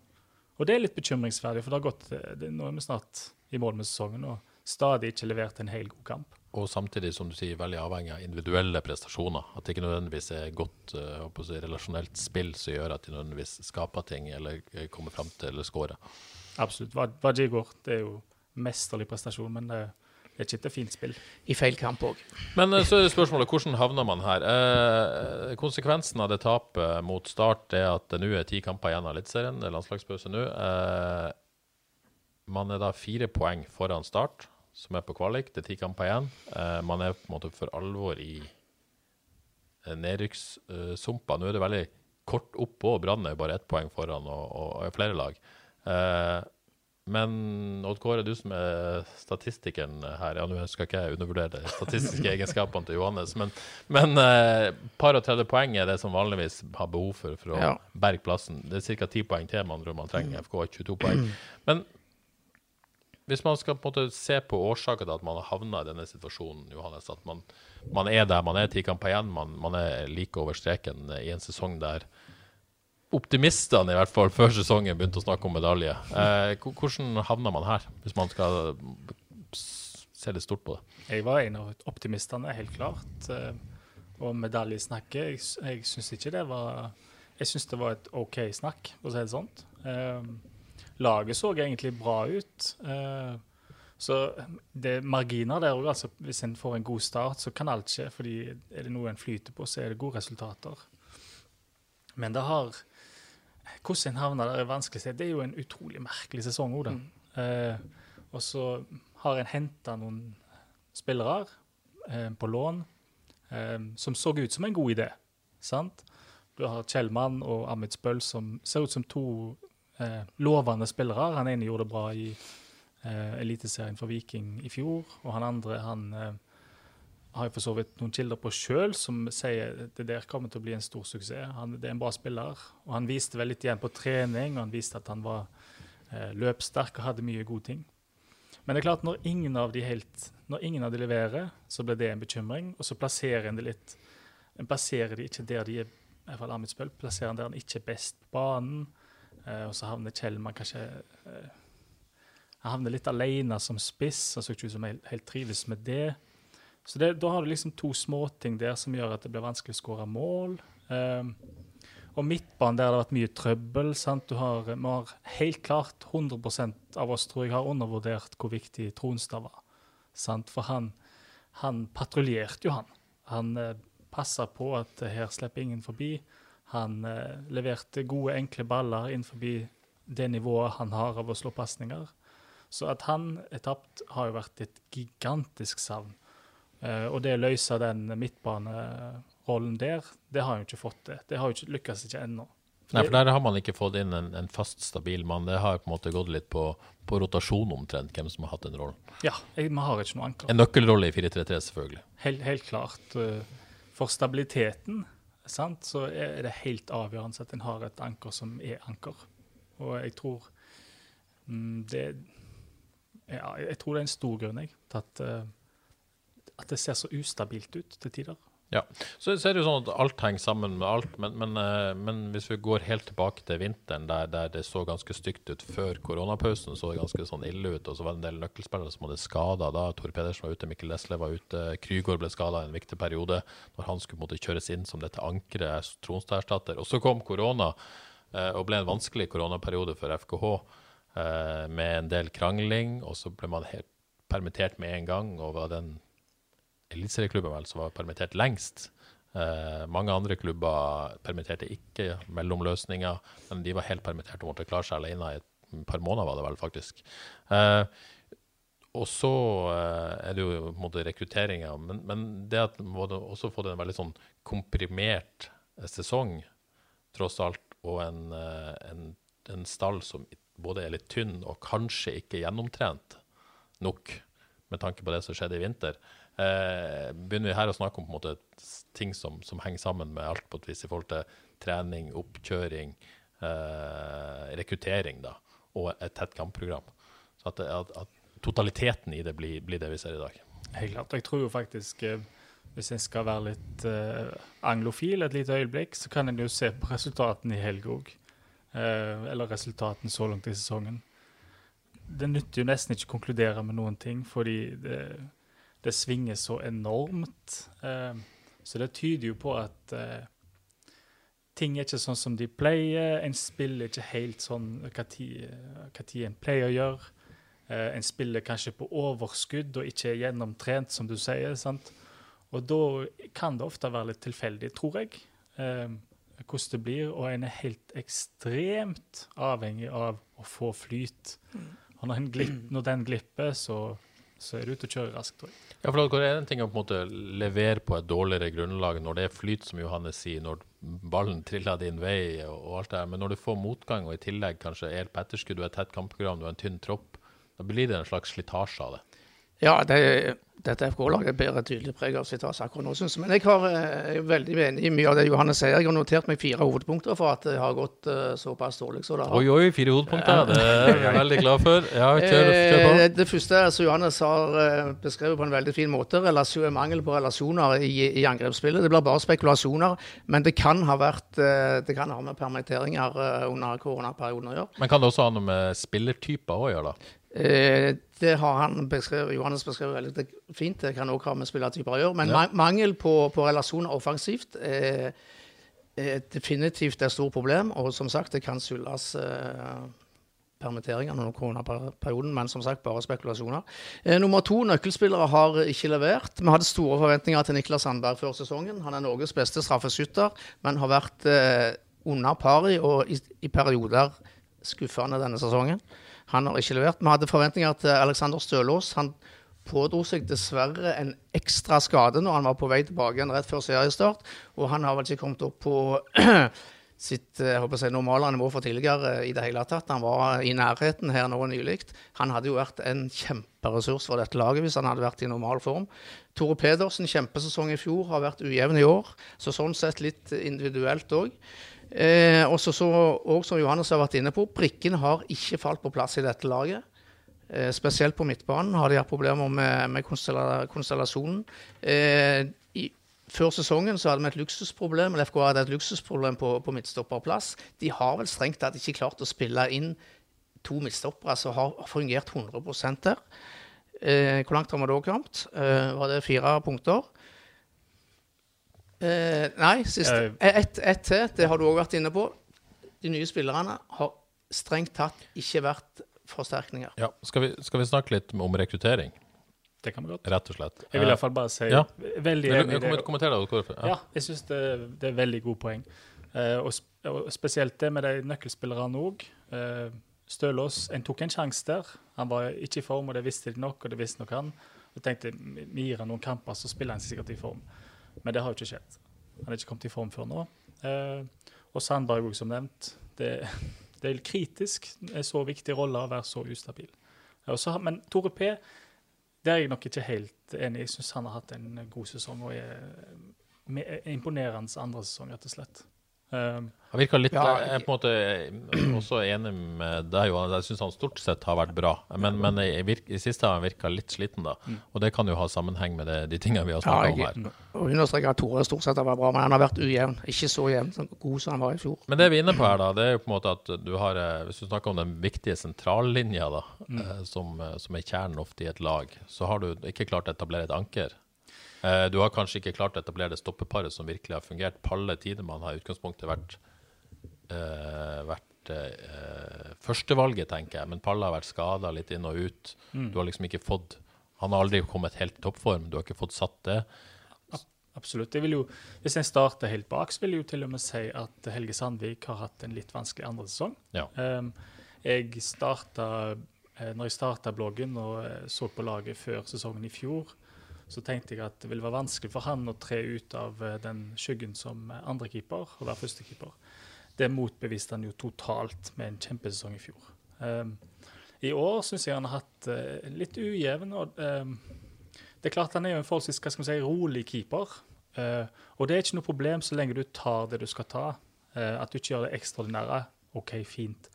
Og det er litt bekymringsverdig, for det har gått, eh, det, nå er vi snart i mål med sesongen og stadig ikke levert en hel god kamp. Og samtidig, som du sier, veldig avhengig av individuelle prestasjoner. At det ikke nødvendigvis er godt eh, si, relasjonelt spill som gjør at de nødvendigvis skaper ting eller eh, kommer fram til eller scorer. Absolutt. Vad- Vajigor det er jo mesterlig prestasjon, men det, det er ikke et fint spill. I feil kamp òg. Men eh, så er det spørsmålet hvordan havner man her? Eh, konsekvensen av det tapet mot Start er at det nå er ti kamper igjen av Eliteserien. Det er landslagspause nå. Eh, man er da fire poeng foran Start, som er på kvalik. Det er ti kamper igjen. Eh, man er på en måte for alvor i eh, nedrykkssumpa. Nå er det veldig kort oppå. Brann er bare ett poeng foran og, og, og flere lag. Eh, men Odd Kåre, du som er statistikeren her Ja, nå skal ikke jeg undervurdere de statistiske egenskapene til Johannes, men, men par og 30 poeng er det som vanligvis har behov for for å Ja. berge plassen. Det er ca. 10 poeng til man man trenger. FK har 22 poeng. Men hvis man skal på en måte se på årsaker til at man har havna i denne situasjonen, Johannes, at man, man er der man er, ti kamper igjen, man, man er like over streken i en sesong der optimistene, i hvert fall før sesongen, begynte å snakke om medalje. Eh, hvordan havna man her, hvis man skal se litt stort på det? Jeg var en av optimistene, helt klart. eh, Og medaljesnakket Jeg, jeg syns ikke det var Jeg syns det var et OK snakk, for å si det sånn. Laget så egentlig bra ut. eh, så det er marginer der òg. Altså, hvis en får en god start, så kan alt skje. fordi er det noe en flyter på, så er det gode resultater. Men det har Hvordan en havner der, er vanskelig å si. Det er jo en utrolig merkelig sesong òg, da. Eh, og så har en henta noen spillere eh, på lån eh, som så ut som en god idé. Sant? Du har Kjellmann og Ahmed Spøll som ser ut som to eh, lovende spillere. Han ene gjorde det bra i eh, Eliteserien for Viking i fjor, og han andre han eh, har jeg for så vidt noen kilder på sjøl som sier at det der kommer til å bli en stor suksess. Han, det er en bra spiller, og han viste vel litt igjen på trening, og han viste at han var eh, løpssterk og hadde mye gode ting. Men det er klart, når ingen av de helt, når ingen av de leverer, så blir det en bekymring. Og så plasserer en det litt En plasserer de ikke der de er, i hvert fall Ahmed plasserer han der han ikke er best på banen. Eh, og så havner Kjellmann kanskje eh, Han havner litt alene som spiss. Han så ikke ut som helt, helt trives med det. Så det, da har du liksom to småting der som gjør at det blir vanskelig å skåre mål. Um, og midtbanen der det har vært mye trøbbel. sant? Har, vi har helt klart 100 av oss tror jeg har undervurdert hvor viktig Tronstad var. sant? For han, han patruljerte jo, han. Han eh, passa på at her slipper ingen forbi. Han eh, leverte gode, enkle baller innenfor det nivået han har av å slå pasninger. Så at han er tapt, har jo vært et gigantisk savn. Eh, og det å løse den midtbanerollen der, det har han jo ikke fått til. Det har jo ikke, lykkes ikke ennå. Nei, for Der har man ikke fått inn en, en fast, stabil mann. Det har på en måte gått litt på, på rotasjon omtrent, hvem som har hatt den rollen. Ja, vi har ikke noe anker. En nøkkelrolle i 4-3-3, selvfølgelig. Helt, helt klart. eh, For stabiliteten sant, så er det helt avgjørende at en har et anker som er anker. Og jeg tror mm, det ja, Jeg tror det er en stor grunn jeg, til at, eh, at det ser så ustabilt ut til tider. Ja, så, så er det jo sånn at alt henger sammen med alt, men, men, eh, men hvis vi går helt tilbake til vinteren, der, der det så ganske stygt ut før koronapausen, så det ganske sånn ille ut, og så var det en del nøkkelspillere som hadde skada da. Tor Pedersen var ute, Mikkel Lesle var ute, Krygård ble skada en viktig periode når han skulle måtte kjøres inn som dette ankeret, Tronstad-erstatter. Og så kom korona, eh, og ble en vanskelig koronaperiode for FKH, eh, med en del krangling, og så ble man helt permittert med en gang, og var den eliteserieklubben vel som var permittert lengst. Eh, mange andre klubber permitterte ikke mellomløsninger, men de var helt permittert og måtte klare seg alene i et par måneder, var det vel faktisk. Eh, og så eh, er det jo på en måte rekrutteringa, men, men det at man også fått en veldig sånn komprimert eh, sesong, tross alt, og en, eh, en, en stall som både er litt tynn og kanskje ikke gjennomtrent nok, med tanke på det som skjedde i vinter, eh, begynner vi her å snakke om på en måte ting som, som henger sammen med alt på et vis i forhold til trening, oppkjøring, eh, rekruttering da, og et tett kampprogram. Så at, at, at totaliteten i det blir, blir det vi ser i dag. Helt klart. Jeg tror jo faktisk, eh, hvis en skal være litt eh, anglofil et lite øyeblikk, så kan en jo se på resultatene i helga òg. Eh, eller resultatene så langt i sesongen. Det nytter jo nesten ikke å konkludere med noen ting, fordi det, det svinger så enormt. Eh, så det tyder jo på at eh, ting er ikke sånn som de pleier. En spiller ikke helt sånn hva tid en pleier å gjøre. Eh, en spiller kanskje på overskudd og ikke er gjennomtrent, som du sier. sant? Og da kan det ofte være litt tilfeldig, tror jeg, hvordan det blir. Og en er helt ekstremt avhengig av å få flyt. Og når, en glipp, når den glipper, så så er du ute og kjører raskt. Tror jeg. Ja, for det er en ting å på en måte levere på et dårligere grunnlag når det er flyt, som Johannes sier, når ballen triller din vei og, og alt det her. Men når du får motgang, og i tillegg kanskje er på etterskudd, du har et tett kampprogram, du har en tynn tropp, da blir det en slags slitasje av det. Ja, det, dette FK-laget bærer tydelig preg av slitasje akkurat nå, synes jeg. Men jeg har, eh, jeg er veldig enig i mye av det Johannes sier. Jeg har notert meg fire hovedpunkter for at det har gått uh, såpass dårlig som det har. Oi, oi, fire hovedpunkter. Det er jeg veldig glad for. Ja, kjør, kjør på. Eh, det første er som Johannes har beskrevet på en veldig fin måte, relasjon, mangel på relasjoner i, i angrepsspillet. Det blir bare spekulasjoner, men det kan ha vært det kan ha med permitteringer under koronaperioden å gjøre. Men kan det også ha noe med spillertyper å gjøre, da? Eh, det har han beskrevet, Johannes beskrevet veldig fint. Det kan også ha med spillertyper å gjøre. Men ja. mangel på, på, relasjoner offensivt er, er, definitivt et stort problem. Og som sagt, det kan skyldes eh, permitteringer under koronaperioden, men som sagt bare spekulasjoner. Eh, nummer to, nøkkelspillere har ikke levert. Vi hadde store forventninger til Niklas Sandberg før sesongen. Han er Norges beste straffeskytter, men har vært eh, under pari og i, i perioder skuffende denne sesongen. Han har ikke levert. Vi hadde forventninger til Alexander Stølås. Han pådro seg dessverre en ekstra skade når han var på vei tilbake igjen rett før seriestart. Og han har vel ikke kommet opp på sitt eh, si, normale nivå for tidligere i det hele tatt. Han var i nærheten her nå nylig. Han hadde jo vært en kjemperessurs for dette laget hvis han hadde vært i normal form. Tore Pedersen, kjempesesong i fjor, har vært ujevn i år. Så sånn sett litt individuelt òg. Eh, også så, og som Johannes har vært inne på, brikkene har ikke falt på plass i dette laget. Eh, spesielt på midtbanen har de hatt problemer med, med konstellasjonen. Eh, i, før sesongen så hadde vi et luksusproblem eller FK hadde et luksusproblem på, på midtstopperplass. De har vel strengt tatt ikke klart å spille inn to midtstoppere som har fungert 100 der. Eh, hvor langt har vi da kommet? Eh, var det fire punkter? Eh, nei, siste. Ett et til. Det har du òg vært inne på. De nye spillerne har strengt tatt ikke vært forsterkninger. Ja, Skal vi, skal vi snakke litt om rekruttering? Det kan vi godt. Rett og slett. Jeg vil i hvert fall bare si ja. veldig enig i Kommenter det. Hvorfor. Ja. ja, jeg syns det, det, er veldig gode poeng. Uh, og, og, spesielt det med de nøkkelspillerne òg. Uh, eh, Stølås en tok en sjanse der. Han var ikke i form, og det visste de nok, og det visste nok han. Jeg tenkte vi gir han noen kamper, så spiller han sikkert i form. Men det har jo ikke skjedd. Han er ikke kommet i form før nå. Eh, og Sandberg, som nevnt. Det, det er kritisk. Er så viktig rolle å være så ustabil. Også, men Tore P, det er jeg nok ikke helt enig i. Jeg syns han har hatt en god sesong og er imponerende andre sesong, rett og slett. Um, han virka litt ja, Jeg er på en måte eh, også enig med deg, Johan. Jeg syns han stort sett har vært bra. Men, men i, virke, i, siste har han virka litt sliten, da. Mm. Og det kan jo ha sammenheng med det, de tingene vi har snakka ja, om her. Og understreker at Tore stort sett har vært bra, men han har vært ujevn. Ikke så jevn så god som han var i fjor. Men det vi er inne på her, da, det er jo på en måte at du har eh, Hvis du snakker om den viktige sentrallinja, da, mm. Eh, som, som er kjernen ofte i et lag, så har du ikke klart å etablere et anker. Eh, du har kanskje ikke klart å etablere det stoppeparet som virkelig har fungert. Palle Tidemann har i utgangspunktet vært, uh, vært uh, førstevalget, tenker jeg. Men Palle har vært skada litt inn og ut. Mm. Du har liksom ikke fått Han har aldri kommet helt i toppform. Du har ikke fått satt det. Absolutt. Jo, hvis en starter helt bak, så vil jeg jo til og med si at Helge Sandvik har hatt en litt vanskelig andre sesong. Ja. Um, jeg starta, når jeg starta bloggen og så på laget før sesongen i fjor, så tenkte jeg at det ville være vanskelig for han å tre ut av eh, den skyggen som andrekeeper og være førstekeeper. Det motbeviste han jo totalt med en kjempesesong i fjor. Um, I år syns jeg han har hatt uh, litt ujevn. og um, Det er klart han er jo en forholdsvis hva skal man si, rolig keeper. Uh, og det er ikke noe problem så lenge du tar det du skal ta. Uh, at du ikke gjør det ekstraordinære. OK, fint.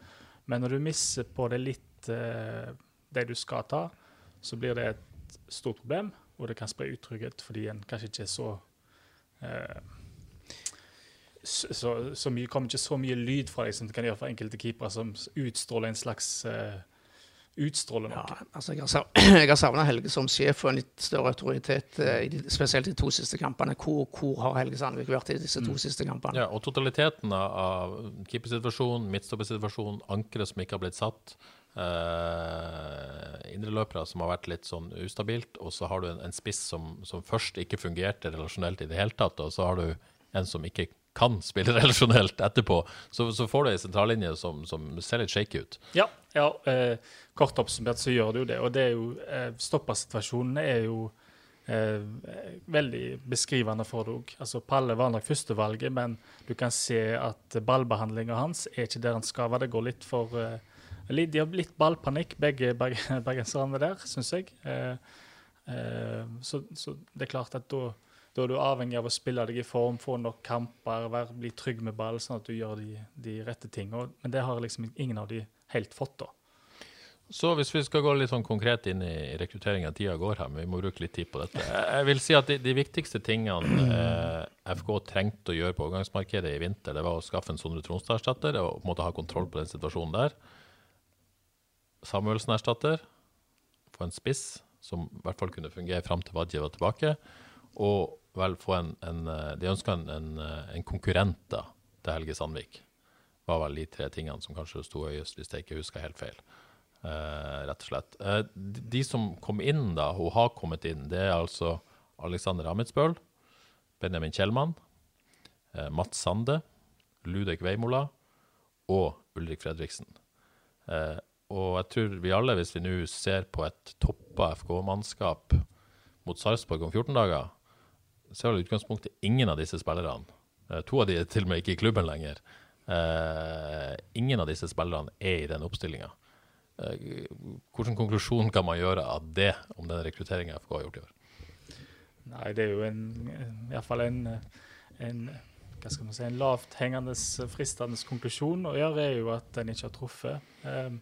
Men når du misser på det litt det du skal ta, så blir det et stort problem og det kan spre utrygghet fordi en kanskje ikke er så eh, så, så, mye, kommer ikke så mye lyd fra deg som det kan gjøre for enkelte keepere, som utstråler en slags eh, utstråler noe. Ja, altså jeg har savna Helge som sjef og en litt større autoritet, i de, spesielt i de to siste kampene. Hvor, hvor har Helge Sandvik vært i disse to mm. siste kampene? Ja, og Totaliteten av keepersituasjonen, midtstoppersituasjonen, ankeret som ikke har blitt satt, uh, indreløpere som har vært litt sånn ustabilt, og så har du en, en spiss som, som, først ikke fungerte relasjonelt i det hele tatt, og så har du en som ikke kan spille relasjonelt etterpå, så, så får du ei sentrallinje som, som, ser litt shaky ut. Ja, ja eh, kort oppsummert så gjør det jo det. Og det er jo eh, stoppersituasjonen er jo eh, veldig beskrivende for deg. Altså, Palle var nok førstevalget, men du kan se at ballbehandlinga hans er ikke der han skal være. Det går litt for eh, De har litt ballpanikk, begge bergenserne der, syns jeg. Eh, eh, så, så det er klart at da da er du avhengig av å spille deg i form, få nok kamper, være, bli trygg med ball, sånn at du gjør de, de rette tingene. Men det har liksom ingen av de helt fått, da. Så hvis vi skal gå litt sånn konkret inn i rekrutteringa, tida går her, men vi må bruke litt tid på dette. Jeg vil si at de, de viktigste tingene eh, FK trengte å gjøre på overgangsmarkedet i vinter, det var å skaffe en Sondre Tronstad-erstatter og måtte ha kontroll på den situasjonen der. Samuelsen-erstatter, få en spiss som i hvert fall kunne fungere fram til Wadje var tilbake. Og vel få en, en eh, De ønska en, en, eh, en, konkurrent da, til Helge Sandvik. var vel de tre tingene som kanskje sto høyest, hvis jeg ikke husker helt feil. Uh, rett og slett. Uh, de, de, som kom inn, da, og har kommet inn, det er altså Alexander Amitsbøl, Benjamin Kjellmann, uh, Mats Sande, Ludek Veimola og Ulrik Fredriksen. Og jeg tror vi alle, hvis vi nå ser på et toppa FK-mannskap mot Sarpsborg om 14 dager, så er det utgangspunktet ingen av disse spillerne eh, To av de er til og med ikke i klubben lenger. Uh, ingen av disse spillerne er i den oppstillinga. Uh, eh, hvilken konklusjon kan man gjøre av det, om den rekrutteringa FK har gjort i år? Nei, det er jo en, iallfall en, en hva skal man si, en lavt hengende, fristende konklusjon å gjøre, er jo at en ikke har truffet. Um,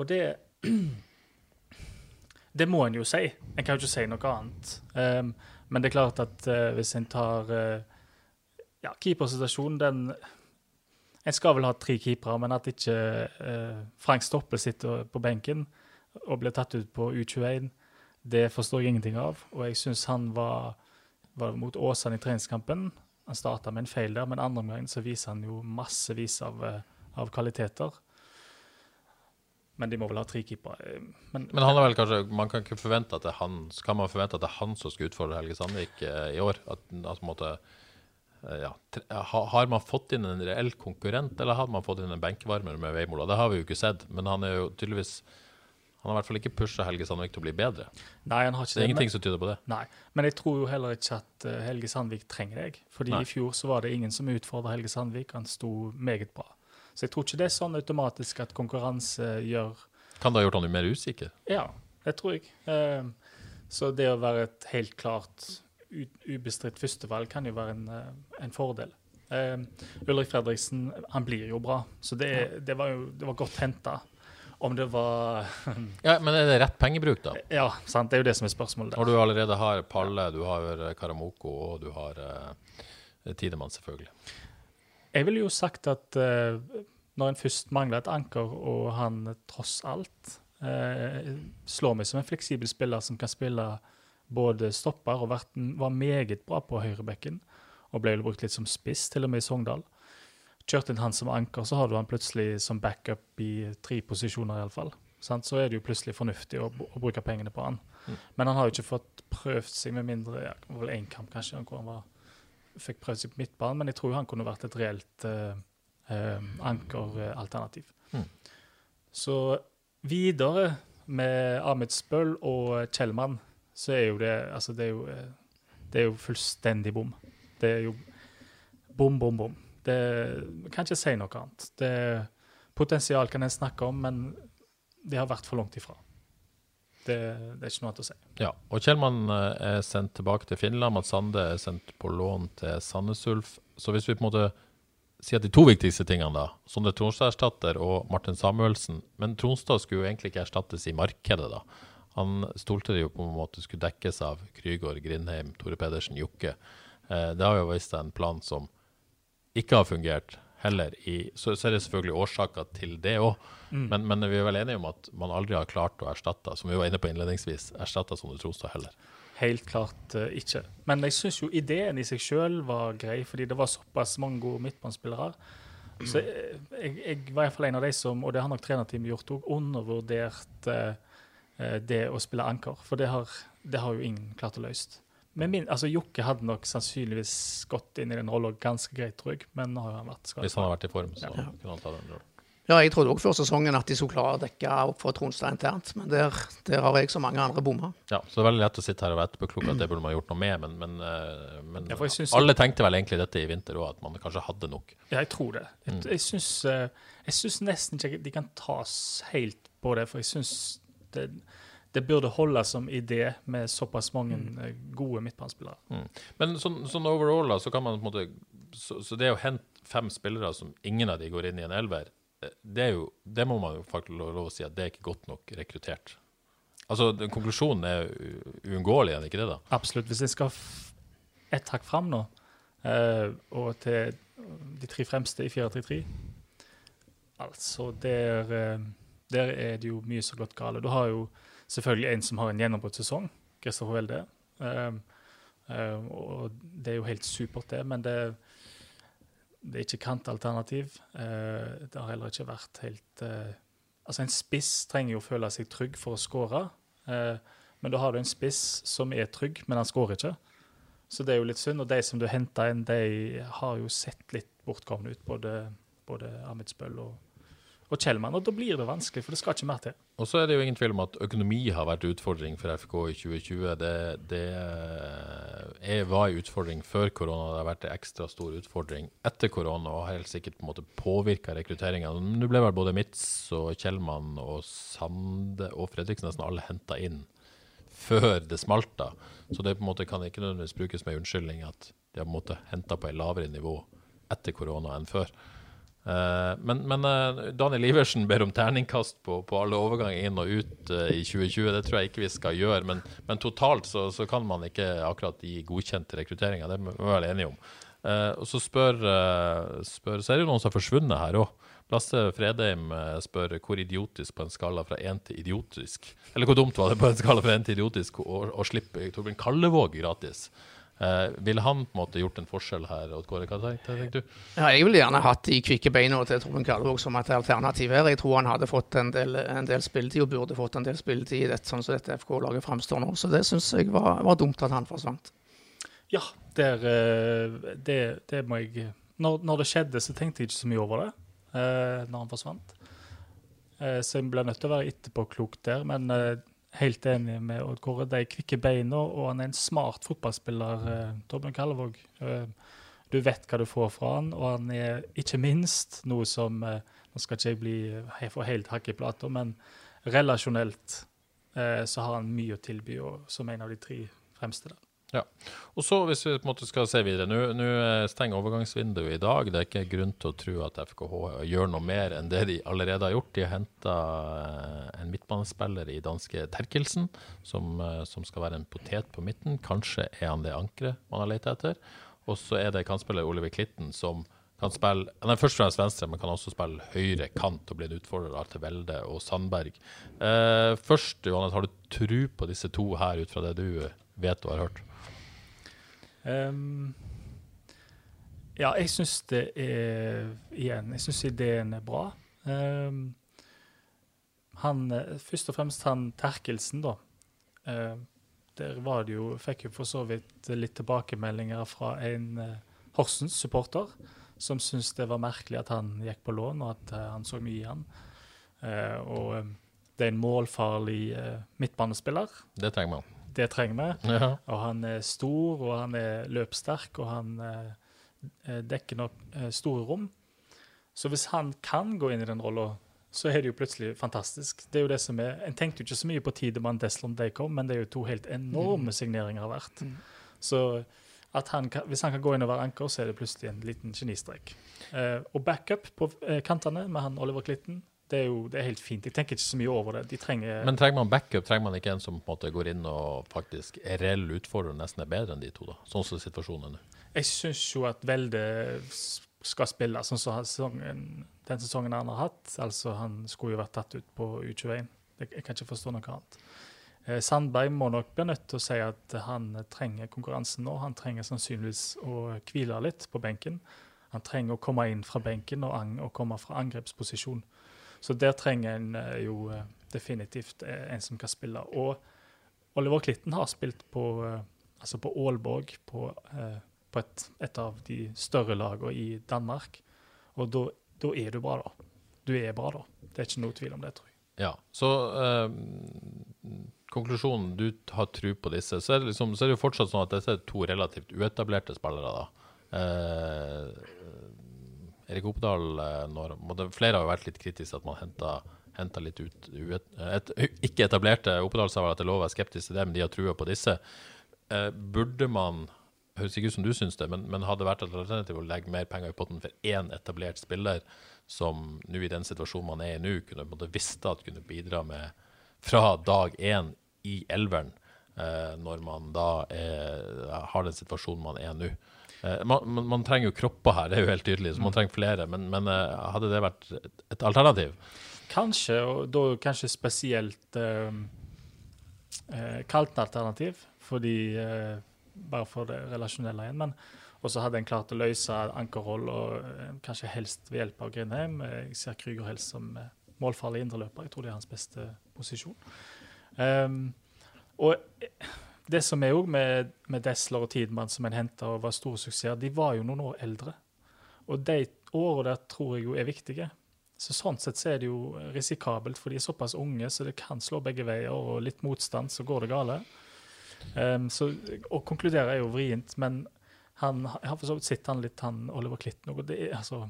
og det Det må en jo si. En kan jo ikke si noe annet. Um, men det er klart at uh, hvis en tar uh, ja, Keepersituasjonen, den En skal vel ha tre keepere, men at ikke uh, Frank Stoppe sitter på benken og blir tatt ut på U21, det forstår jeg ingenting av. Og jeg syns han var, var mot Åsane i treningskampen. Han starta med en feil der, men andre omgang så viser han jo massevis av, av kvaliteter. Men de må vel ha tre keepere. Eh, men, men, han er vel kanskje, man kan ikke forvente at det er han, kan man forvente at det er han som skal utfordre Helge Sandvik eh, i år? At, at måte, eh, ja, har man fått inn en reell konkurrent, eller har man fått inn en benkevarmer med Veimola? Det har vi jo ikke sett, men han er jo tydeligvis han har i hvert fall ikke pusha Helge Sandvik til å bli bedre. Nei, han har ikke det er ingenting men, som tyder på det. Nei, Men jeg tror jo heller ikke at Helge Sandvik trenger deg. Fordi nei. i fjor så var det ingen som utfordra Helge Sandvik. Han sto meget bra. Så jeg tror ikke det er sånn automatisk at konkurranse gjør Kan det ha gjort han mer usikker? Ja, det tror jeg. Uh, så det å være et helt klart ubestridt førstevalg kan jo være en, uh, en fordel. Uh, Ulrik Fredriksen han blir jo bra, så det, det var jo det var godt henta. Om det var Ja, Men er det rett pengebruk, da? Ja, sant, det er jo det som er spørsmålet. Når du allerede har Palle, du har Karamoko og du har Tidemann, selvfølgelig. Jeg ville jo sagt at uh, når en først mangler et anker, og han tross alt uh, slår meg som en fleksibel spiller som kan spille både stopper og vært, var meget bra på høyrebekken, og ble vel brukt litt som spiss, til og med i Sogndal. Kjørte inn han som anker, så har du han plutselig som backup i tre posisjoner, iallfall. Så er det jo plutselig fornuftig å, å bruke pengene på han. Mm. Men han har jo ikke fått prøvd seg med mindre ja, vel én kamp, kanskje, hvor han var fikk prøvd seg på midtbanen, men jeg tror han kunne vært et reelt uh, uh, ankeralternativ. Mm. Så videre med Ahmed Spøll og Kjellmann, så er jo det Altså, det er jo, det er jo fullstendig bom. Det er jo bom, bom, bom. Det kan ikke si noe annet. Det, potensial kan en snakke om, men det har vært for langt ifra. Det, det, er ikke noe annet å si. Ja, og Kjellmann eh, er sendt tilbake til Finland. Mats Sande er sendt på lån til Sandnes Ulf. Så hvis vi på en måte sier at de to viktigste tingene, da, Sondre Tronstad-erstatter og Martin Samuelsen Men Tronstad skulle jo egentlig ikke erstattes i markedet, da. Han stolte jo på en måte skulle dekkes av Krygård, Grindheim, Tore Pedersen, Jokke. Eh, det har jo vist seg en plan som ikke har fungert heller. I, så, så, er det selvfølgelig årsaker til det òg. Mm. Men, men, vi er vel enige om at man aldri har klart å erstatte, som vi var inne på innledningsvis, erstatte Sondre Tronstad heller. Helt klart uh, ikke. Men jeg syns jo ideen i seg sjøl var grei, fordi det var såpass mange gode midtbanespillere. Så jeg, jeg, jeg, var iallfall en av de som, og det har nok trenerteamet gjort òg, undervurdert uh, det å spille anker. For det har, det har, jo ingen klart å løse. Men min, altså Jokke hadde nok sannsynligvis gått inn i den rollen ganske greit, tror jeg. Men nå har han vært skadet. Hvis han har vært i form, så Ja. kunne han ta den rollen. Ja, jeg trodde også før sesongen at de skulle klare å dekke opp for Tronstad internt, men der, der har jeg så mange andre bomma. Ja, så det er veldig lett å sitte her og være etterpåklok at det burde man gjort noe med, men, men, eh, men Ja, alle tenkte vel egentlig dette i vinter òg, at man kanskje hadde nok. Ja, jeg tror det. Jeg, Mm. jeg syns eh, Jeg syns nesten ikke de kan tas helt på det, for jeg syns det, det burde holde som idé med såpass mange mm. gode midtbanespillere. Men sånn, sånn overall, da, så kan man på en måte Så, så det å hente fem spillere som ingen av de går inn i en elver, eh, det er jo Det må man jo faktisk lov å si at det er ikke godt nok rekruttert. Altså, den Konklusjonen er uunngåelig, er det ikke det? da? Absolutt. Hvis jeg skal f ett hakk fram nå, uh, og til de tre fremste i 4-3-3 Altså, der, uh, der er det jo mye har gått galt. Du har jo selvfølgelig en som har en gjennombruddssesong, Christopher Welde. Um, um, og det er jo helt supert, det, men det, det er ikke kantalternativ. Uh, det har heller ikke vært helt uh, Altså, en spiss trenger jo å føle seg trygg for å skåre. Uh, men da har du en spiss som er trygg, men han skårer ikke. Så det er jo litt synd. Og de som du henter inn, de har jo sett litt bortkomne ut, både, både Amitsbøll og, og Kjellmann. Og da blir det vanskelig, for det skal ikke mer til. Og så er det jo ingen tvil om at økonomi har vært utfordring for FK i 2020. Det, det er, var en utfordring før korona, det har vært en ekstra stor utfordring etter korona og har helt sikkert på en måte påvirka rekrutteringa. Nå ble vel både Mitz og Kjellmann og Sande og Fredriksen nesten alle henta inn før det smalt. da. Så det på en måte kan ikke nødvendigvis brukes med unnskyldning at de har på en henta på et lavere nivå etter korona enn før. Eh, men, men eh, Daniel Iversen ber om terningkast på, på alle overganger inn og ut eh, i 2020. Det tror jeg ikke vi skal gjøre. Men, men totalt så, så kan man ikke akkurat gi godkjente rekrutteringer. Det må vi være enige om. Og så spør, spør Så er det jo noen som har forsvunnet her òg. Lasse Fredheim spør hvor idiotisk på en skala fra én til idiotisk Eller hvor dumt var det på en skala fra én til idiotisk å slippe Torbjørn Kallevåg gratis? Eh, ville han på en måte gjort en forskjell her? Odd Kåre? Hva tenker du? Ja, jeg ville gjerne hatt de kvikke beina til Torben Kalvåg som et alternativ her. Jeg tror han hadde fått en del, en del spilletid, og burde fått en del spilletid i dette, sånn som dette FK-laget framstår nå. Så det syns jeg var, var dumt at han forsvant. Ja, der, eh, det, det må jeg når, når det skjedde, så tenkte jeg ikke så mye over det eh, når han forsvant. Eh, så jeg ble nødt til å være etterpåklok der. Men helt enig med Odd Kåre. De kvikke beina, og han er en smart fotballspiller, eh, Torbjørn Kallevåg. Eh, du vet hva du får fra han, og han er ikke minst noe som eh, Nå skal ikke jeg bli jeg for helt hakk i plata, men relasjonelt så har han mye å tilby, og som en av de tre fremste der. Ja. Og så hvis vi på en måte skal se videre, nå eh, stenger overgangsvinduet i dag. Det er ikke grunn til å tro at FKH gjør noe mer enn det de allerede har gjort. De har henta en midtbanespiller i danske Terkelsen, som, eh, som skal være en potet på midten. Kanskje er han det ankeret man har lett etter. Og så er det kantspiller Oliver Klitten som kan spille er først og fremst venstre, men kan også spille høyre kant og bli en utfordrer av til Velde og Sandberg. Eh, først, Johannes, har du tro på disse to her, ut fra det du vet og har hørt? Ehm, ja, jeg syns det er Igjen, jeg syns ideen er bra. Um, han, eh, først og fremst han Terkelsen, da. Ehm, der var det jo Fikk jo for så vidt litt tilbakemeldinger fra en uh, Horsens-supporter som syntes det var merkelig at han gikk på lån, og at uh, han så mye i han. Uh, og eh, det er en målfarlig eh, midtbanespiller. Det trenger man. Det trenger vi. Ja. Og han er stor, og han er løpssterk, og han eh, eh, dekker nok eh, store rom. Så hvis han kan gå inn i den rolla, så er det jo plutselig fantastisk. Det er jo det som er, En tenkte jo ikke så mye på Tidemann Deslon de kom, men det er jo to helt enorme signeringer hvert. Mm. Så at han kan, hvis han kan gå inn og være anker, så er det plutselig en liten genistrek. Eh, og backup på eh, kantene med han Oliver Klitten, det er jo det er helt fint. Jeg tenker ikke så mye over det. De trenger Men trenger man backup, trenger man ikke en som på en måte går inn og faktisk er reell utfordrer nesten er bedre enn de to, da? Sånn som situasjonen er nå. Jeg syns jo at Velde skal spille sånn som sesongen, den sesongen han har hatt. Altså, han skulle jo vært tatt ut på U21. Jeg, jeg kan ikke forstå noe annet. Eh, Sandberg må nok bli nødt til å si at han trenger konkurransen nå. Han trenger sannsynligvis å hvile litt på benken. Han trenger å komme inn fra benken og, ang og komme fra angrepsposisjon. Så der trenger en eh, jo eh, definitivt eh, en som kan spille. Og Oliver Klitten har spilt på, altså på Aalborg, på, på et, et, av de større lagene i Danmark. Og da, er du bra, da. Du er bra, da. Det er ikke noe tvil om det, tror jeg. Ja, så eh, konklusjonen, du har tro på disse. Så er, liksom, så er det jo fortsatt sånn at disse er to relativt uetablerte spillere, da. Eh, Erik Oppdal eh, når, Flere har jo vært litt kritiske at man henta litt ut et, et, Ikke etablerte Oppdal sa vel at det lov å være skeptisk til det, men de har trua på disse. Eh, burde man høres ikke ut som du syns det, men, men hadde det vært et alternativ å legge mer penger i potten for én etablert spiller, som nå i den situasjonen man er i nå, kunne måtte visst at kunne bidra med fra dag én i elveren, eh, når man da er, har den situasjonen man er nå. Eh, man, man, man, trenger jo kropper her, det er jo helt tydelig, så man mm. trenger flere. Men, men eh, hadde det vært et alternativ? Kanskje, og da kanskje spesielt eh, eh kaldt alternativ. Fordi eh, bare for det relasjonelle igjen. Men også hadde en klart å løse ankerhold, og kanskje helst ved hjelp av Grindheim. Jeg ser Krüger helst som målfarlig indreløper. Jeg tror det er hans beste posisjon. Um, og det som er òg med, med Desler og Tidmann, som en henta og var store suksesser, de var jo noen år eldre. Og de årene der tror jeg jo er viktige. Så Sånn sett så er det jo risikabelt, for de er såpass unge så det kan slå begge veier. Og litt motstand, så går det gale. Um, så Å konkludere er jo vrient, men han, jeg har for så vidt sett han litt, han Oliver Klitten. òg. altså,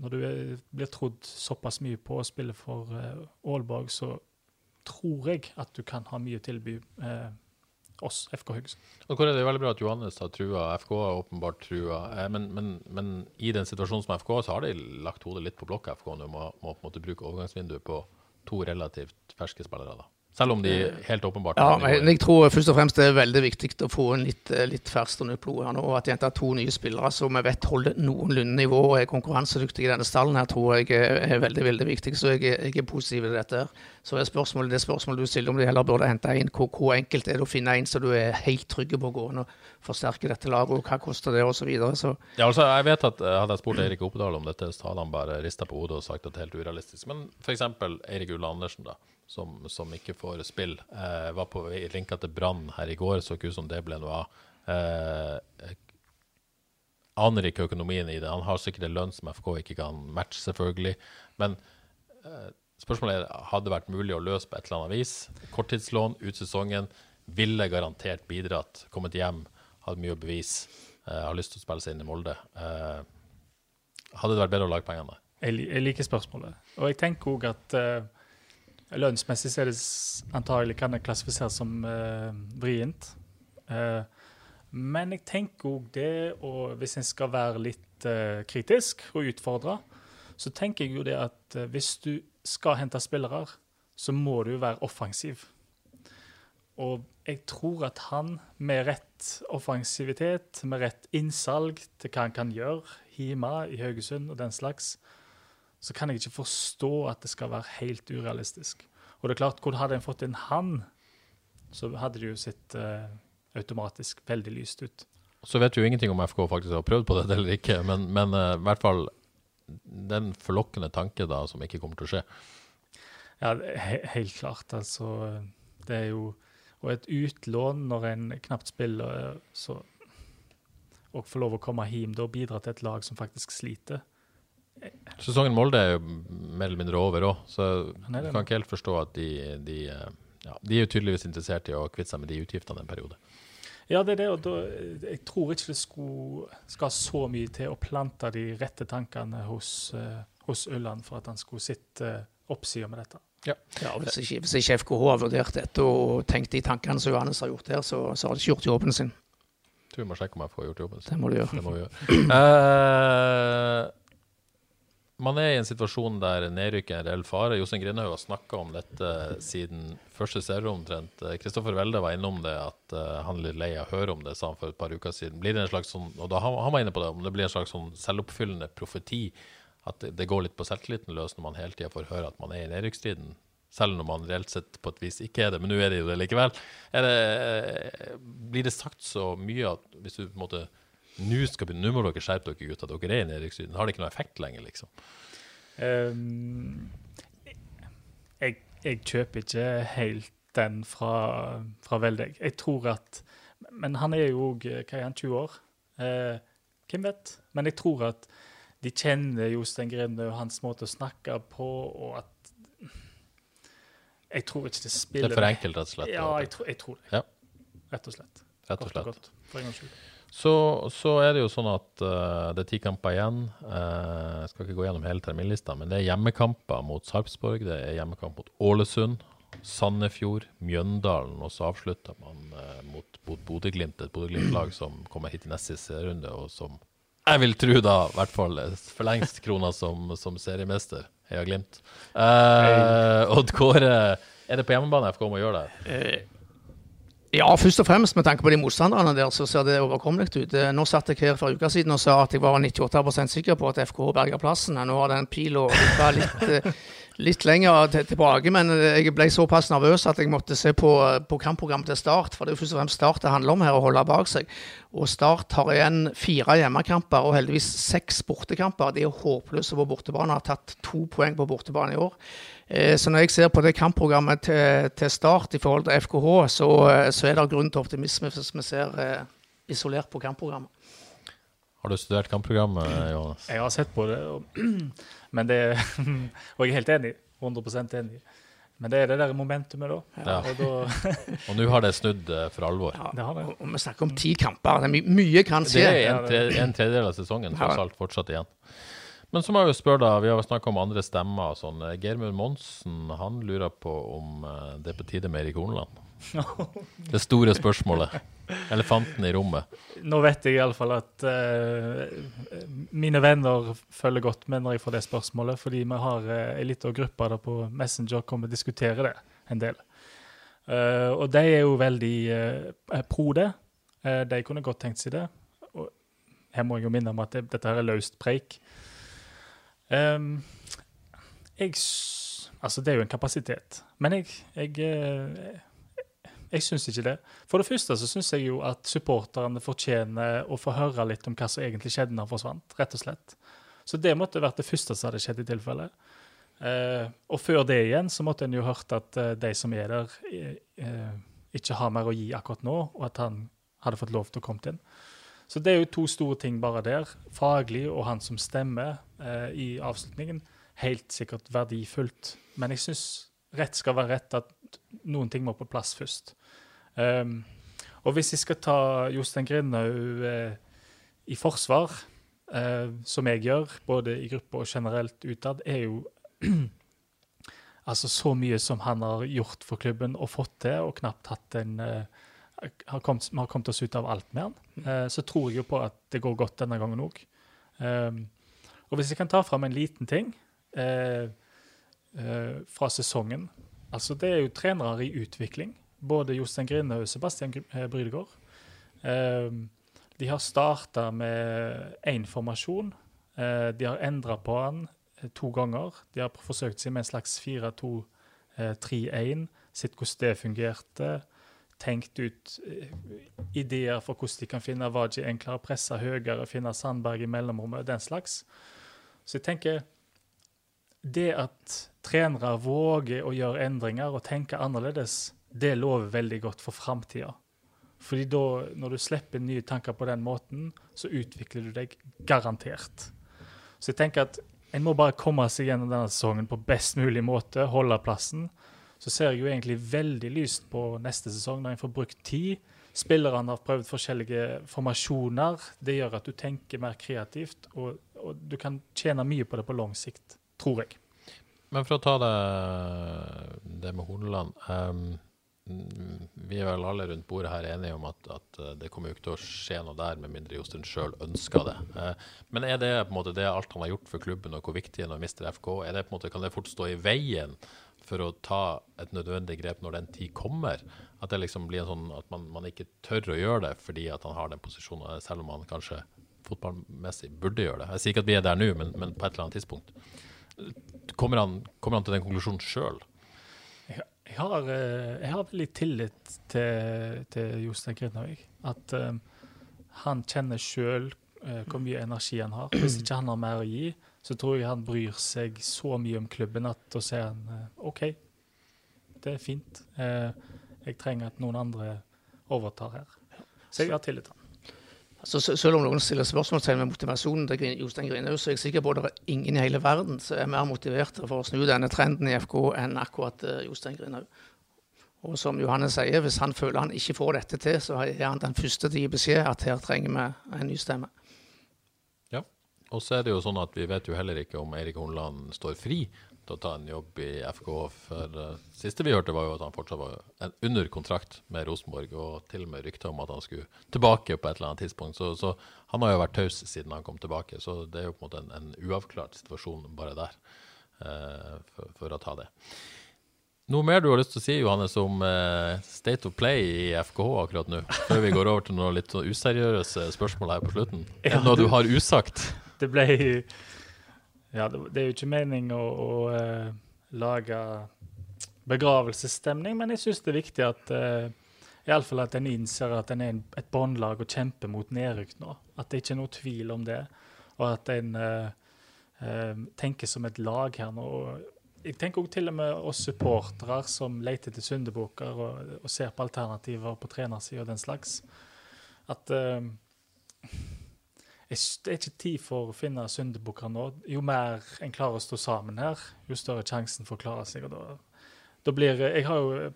når du er, blir trodd såpass mye på å spille for uh, Aalborg, så tror jeg at du kan ha mye å tilby uh, oss, FK Haugesund. Det er veldig bra at Johannes har trua. FK har åpenbart trua. Eh, men, men, men, i den situasjonen som FK så har de lagt hodet litt på blokka. FK nå må, må på en måte bruke overgangsvinduet på to relativt ferske spillere. da. Selv om de helt åpenbart Ja, men jeg tror først og fremst det er veldig viktig å få en litt, eh, litt ferskt og nytt blod her nå. At de henter to nye spillere som vi vet holder noenlunde nivå og er konkurransedyktige i denne stallen, her tror jeg er veldig veldig viktig. Så jeg, jeg er positiv til dette. Så er spørsmålet, det spørsmålet du stiller om de heller burde hente inn, hvor, hvor, enkelt er det å finne en så du er helt trygg på å gå inn og forsterke dette laget, og hva koster det, osv. Så, ja, altså, jeg vet at eh, hadde jeg spurt Eirik Oppedal om dette, så hadde han bare rista på hodet og sagt at det er helt urealistisk. Men f.eks. Eirik Ulle Andersen, da som, som ikke får spill. Eh, var på linka til Brann her i går, så ikke ut som det ble noe av. Eh, aner ikke økonomien i det. Han har sikkert en lønn som FK ikke kan matche, selvfølgelig. Men eh, spørsmålet er hadde det vært mulig å løse på et eller annet vis. Korttidslån ut sesongen ville garantert bidratt. Kommet hjem, hadde mye å bevise. Eh, har lyst til å spille seg inn i Molde. Eh, hadde det vært bedre å lage pengene? Jeg, jeg liker spørsmålet. Og jeg tenker òg at uh, Lønnsmessig er det antagelig kan det klassifiseres som uh, vrient. Uh, men jeg tenker òg det, og hvis en skal være litt uh, kritisk og utfordre, så tenker jeg jo det at hvis du skal hente spillere, så må du være offensiv. Og jeg tror at han med rett offensivitet, med rett innsalg til hva han kan gjøre hjemme i Haugesund og den slags, så kan jeg ikke forstå at det skal være helt urealistisk. Og det er klart, hvor hadde en fått inn han, så hadde det jo sett uh, automatisk veldig lyst ut. Så vet vi jo ingenting om FK faktisk har prøvd på det eller ikke, men, men uh, i hvert fall den forlokkende tanke da, som ikke kommer til å skje. Ja, he helt klart. Altså, det er jo Og et utlån når en knapt spiller, så Og få lov å komme hjem da og bidra til et lag som faktisk sliter Sesongen Molde er jo mer eller mindre over òg, så jeg kan ikke helt forstå at de, de, eh, ja, de er jo tydeligvis interessert i å kvitte seg med de utgiftene en periode. Ja, det er det, og da, jeg tror ikke det skulle, skal så mye til å plante de rette tankene hos, uh, hos Ulland for at han skulle sitte uh, oppsida med dette. Ja. ja hvis, ikke, hvis ikke FKH har vurdert dette og tenkt de tankene som Johannes har gjort der, så, så har de ikke gjort jobben sin. Jeg tror vi må sjekke om jeg får gjort jobben sin. Det må du gjøre. Det må vi gjøre. uh, man er i en situasjon der nedrykk er en reell fare. Jostein Grindhaug har snakka om dette siden første serie omtrent. Kristoffer Welde var innom det, at uh, han er litt lei av å høre om det, sa han for et par uker siden. Blir det en slags sånn, og da han, var inne på det, om det blir en slags sånn selvoppfyllende profeti, at det, går litt på selvtilliten løs når man hele tida får høre at man er i nedrykksstriden? Selv når man reelt sett på et vis ikke er det, men nå er det jo det likevel. Det, eh, blir det sagt så mye at hvis du på en måte nå, skal, nå må dere skjerpe dere, gutter. Dere er i nedrykksstriden. Har det ikke noe effekt lenger, liksom? Um, jeg, jeg, kjøper ikke helt den fra, fra Veldeg. Jeg tror at men han er jo òg Hva er han, 20 år? Eh, hvem vet? Men jeg tror at de kjenner Jostein Grinde og hans måte å snakke på, og at Jeg tror ikke det spiller Det er for enkelt, rett og slett. Ja, jeg, tror- jeg tror det. Ja. Rett og slett. Rett og slett. godt. For en gangs skyld. Så, så er det jo sånn at uh, det er ti kamper igjen. Eh, jeg skal ikke gå gjennom hele terminlista, men det er hjemmekamper mot Sarpsborg, det er hjemmekamp mot Ålesund, Sandefjord, Mjøndalen, og så avslutter man uh, mot, mot Bodø-Glimt, et Bodø-Glimt-lag som kommer hit i neste serierunde, og som jeg vil tro da, i hvert fall for lengst krona som, som seriemester. Heia Glimt. Odd Kåre, er det på hjemmebane FK må gjøre det? Ja, først og fremst med tanke på de motstanderne der, så ser det overkommelig ut. Nå satt jeg her for en uke siden og sa at jeg var 98% sikker på at FK berga plassen. Nå har den pila vippa litt, eh, litt lenger til, tilbake, men eh, jeg ble såpass nervøs at jeg måtte se på, på kampprogrammet til Start. For det er jo først og fremst Start det handler om her, å holde bak seg. Og Start har igjen fire hjemmekamper og heldigvis seks bortekamper. De er håpløse på bortebane, har tatt to poeng på bortebane i år. Eh, Så når jeg ser på det kampprogrammet til, til Start i forhold til FKH, så, eh, så er det grunn til optimisme hvis vi ser eh, isolert på kampprogrammet. Har du studert kampprogrammet, Johannes? Jeg har sett på det, og, men det Og jeg er helt enig. 100% enig. Men det er det der momentumet, da. Ja. Og da Og nå har det snudd eh, for alvor. det har det. Og og vi snakker om ti kamper. Det er my mye kan Det er en, tre, en tredjedel av sesongen tross Ja. alt fortsatt igjen. Men så må jeg jo spørre, da, vi har snakka om andre stemmer og sånn. Geirmund Monsen han lurer på om eh, det er på tide med Erik Horneland. Det store spørsmålet. Elefanten i rommet. Nå vet jeg iallfall at uh, mine venner følger godt med når jeg får det spørsmålet, fordi vi har uh, ei lita gruppe der på Messenger kommer og diskuterer det en del. Uh, og de er jo veldig uh, pro det. Eh, de kunne godt tenkt seg det. Og her må jeg jo minne om at det, dette her er løst preik. Um, jeg Altså, det er jo en kapasitet. Men jeg, jeg eh, jeg syns ikke det. For det første så syns jeg jo at supporterne fortjener å få høre litt om hva som egentlig skjedde når han forsvant, rett og slett. Så det måtte vært det første som hadde skjedd i tilfelle. Eh, og før det igjen så måtte en jo hørt at eh, de som er der, eh, eh, ikke har mer å gi akkurat nå, og at han hadde fått lov til å komme inn. Så det er jo to store ting bare der. Faglig og han som stemmer eh, i avslutningen. Helt sikkert verdifullt. Men jeg syns rett skal være rett, at noen ting må på plass først. Um, og hvis jeg skal ta Jostein Grindhaug uh, i forsvar, uh, som jeg gjør, både i gruppe og generelt utad, er jo altså så mye som han har gjort for klubben og fått til, og knapt hatt en uh, har kommet, Vi har kommet oss ut av alt med han. Eh, så tror jeg jo på at det går godt denne gangen òg. Um, og hvis jeg kan ta fram en liten ting fra sesongen Altså, det er jo trenere i utvikling. Både Jostein Grinde og Sebastian eh, Brydegård. Eh, de har starta med én formasjon. Eh, de har endra på den eh, to ganger. De har forsøkt seg med en slags 4-2-3-1. Sett hvordan det fungerte. Tenkt ut ideer for hvordan de kan finne Waji enklere, presse høyere, finne Sandberg i mellomrommet, den slags. Så jeg tenker det at trenere våger å gjøre endringer og tenke annerledes, det lover veldig godt for framtida. Fordi da, når du slipper nye tanker på den måten, så utvikler du deg garantert. Så jeg tenker at en må bare komme seg gjennom denne sesongen på best mulig måte, holde plassen. Så ser jeg jo egentlig veldig lyst på neste sesong, når en får brukt tid. Spillerne har prøvd forskjellige formasjoner. Det gjør at du tenker mer kreativt, og, og du kan tjene mye på det på lang sikt, tror jeg. Men for å ta det, det med Horneland ehm, Vi er vel alle rundt bordet her enige om at, at eh, det kommer jo ikke til å skje noe der, med mindre Jostein sjøl ønsker det. Eh, men er det på en måte det alt han har gjort for klubben, og hvor viktig er når å miste FK? Er det på en måte, kan det fort stå i veien for å ta et nødvendig grep når den tid kommer? At det liksom blir en sånn at man, man ikke tør å gjøre det fordi at han har den posisjonen, selv om han kanskje fotballmessig burde gjøre det. Jeg sier ikke at vi er der nå, men, men på et eller annet tidspunkt. Kommer han, kommer han til den konklusjonen sjøl? Jeg, har, eh, jeg har veldig tillit til, til Jostein Grindhaug. At um, han kjenner sjøl hvor mye energi han har. Hvis ikke han har mer å gi, så tror jeg han bryr seg så mye om klubben at da sier han uh, OK, det er fint. Uh, jeg trenger at noen andre overtar her. Så jeg har tillit til han. Altså, selv om noen stiller spørsmålstegn med motivasjonen til Jostein Grinhaug, så er jeg sikker på at det er ingen i hele verden som er mer motiverte for å snu denne trenden i FK enn akkurat uh, Jostein Grinhaug. Og som Johannes sier, hvis han føler han ikke får dette til, så er han den første til å gi beskjed at her trenger vi en ny stemme. Ja. Og så er det jo sånn at vi vet jo heller ikke om Eirik Hornland står fri å ta en jobb i FK. For uh, siste vi hørte, var jo at han fortsatt var under kontrakt med Rosenborg, og til og med rykter om at han skulle tilbake på et eller annet tidspunkt. Så, så han har jo vært taus siden han kom tilbake, så det er jo på en måte en, en uavklart situasjon bare der, uh, for, for å ta det. Noe mer du har lyst til å si, Johannes, om eh, state of play i FKH akkurat nå? Før vi går over til noen litt sånn useriøse spørsmål her på slutten. Ja, noe du har usagt? Det ble Ja, det, er jo ikke mening å, å uh, lage begravelsesstemning, men jeg syns det er viktig at uh, Iallfall at en innser at en er et båndlag og kjemper mot nedrykk nå. At det ikke er noe tvil om det. Og at en uh, uh, tenker som et lag her nå. Jeg tenker også til og med oss supportere som leter etter syndebukker og, og ser på alternativer på trenersida og den slags. At det er ikke tid for å finne syndebukker nå. Jo mer en klarer å stå sammen her, jo større sjansen for å klare seg. og da, da blir Jeg har jo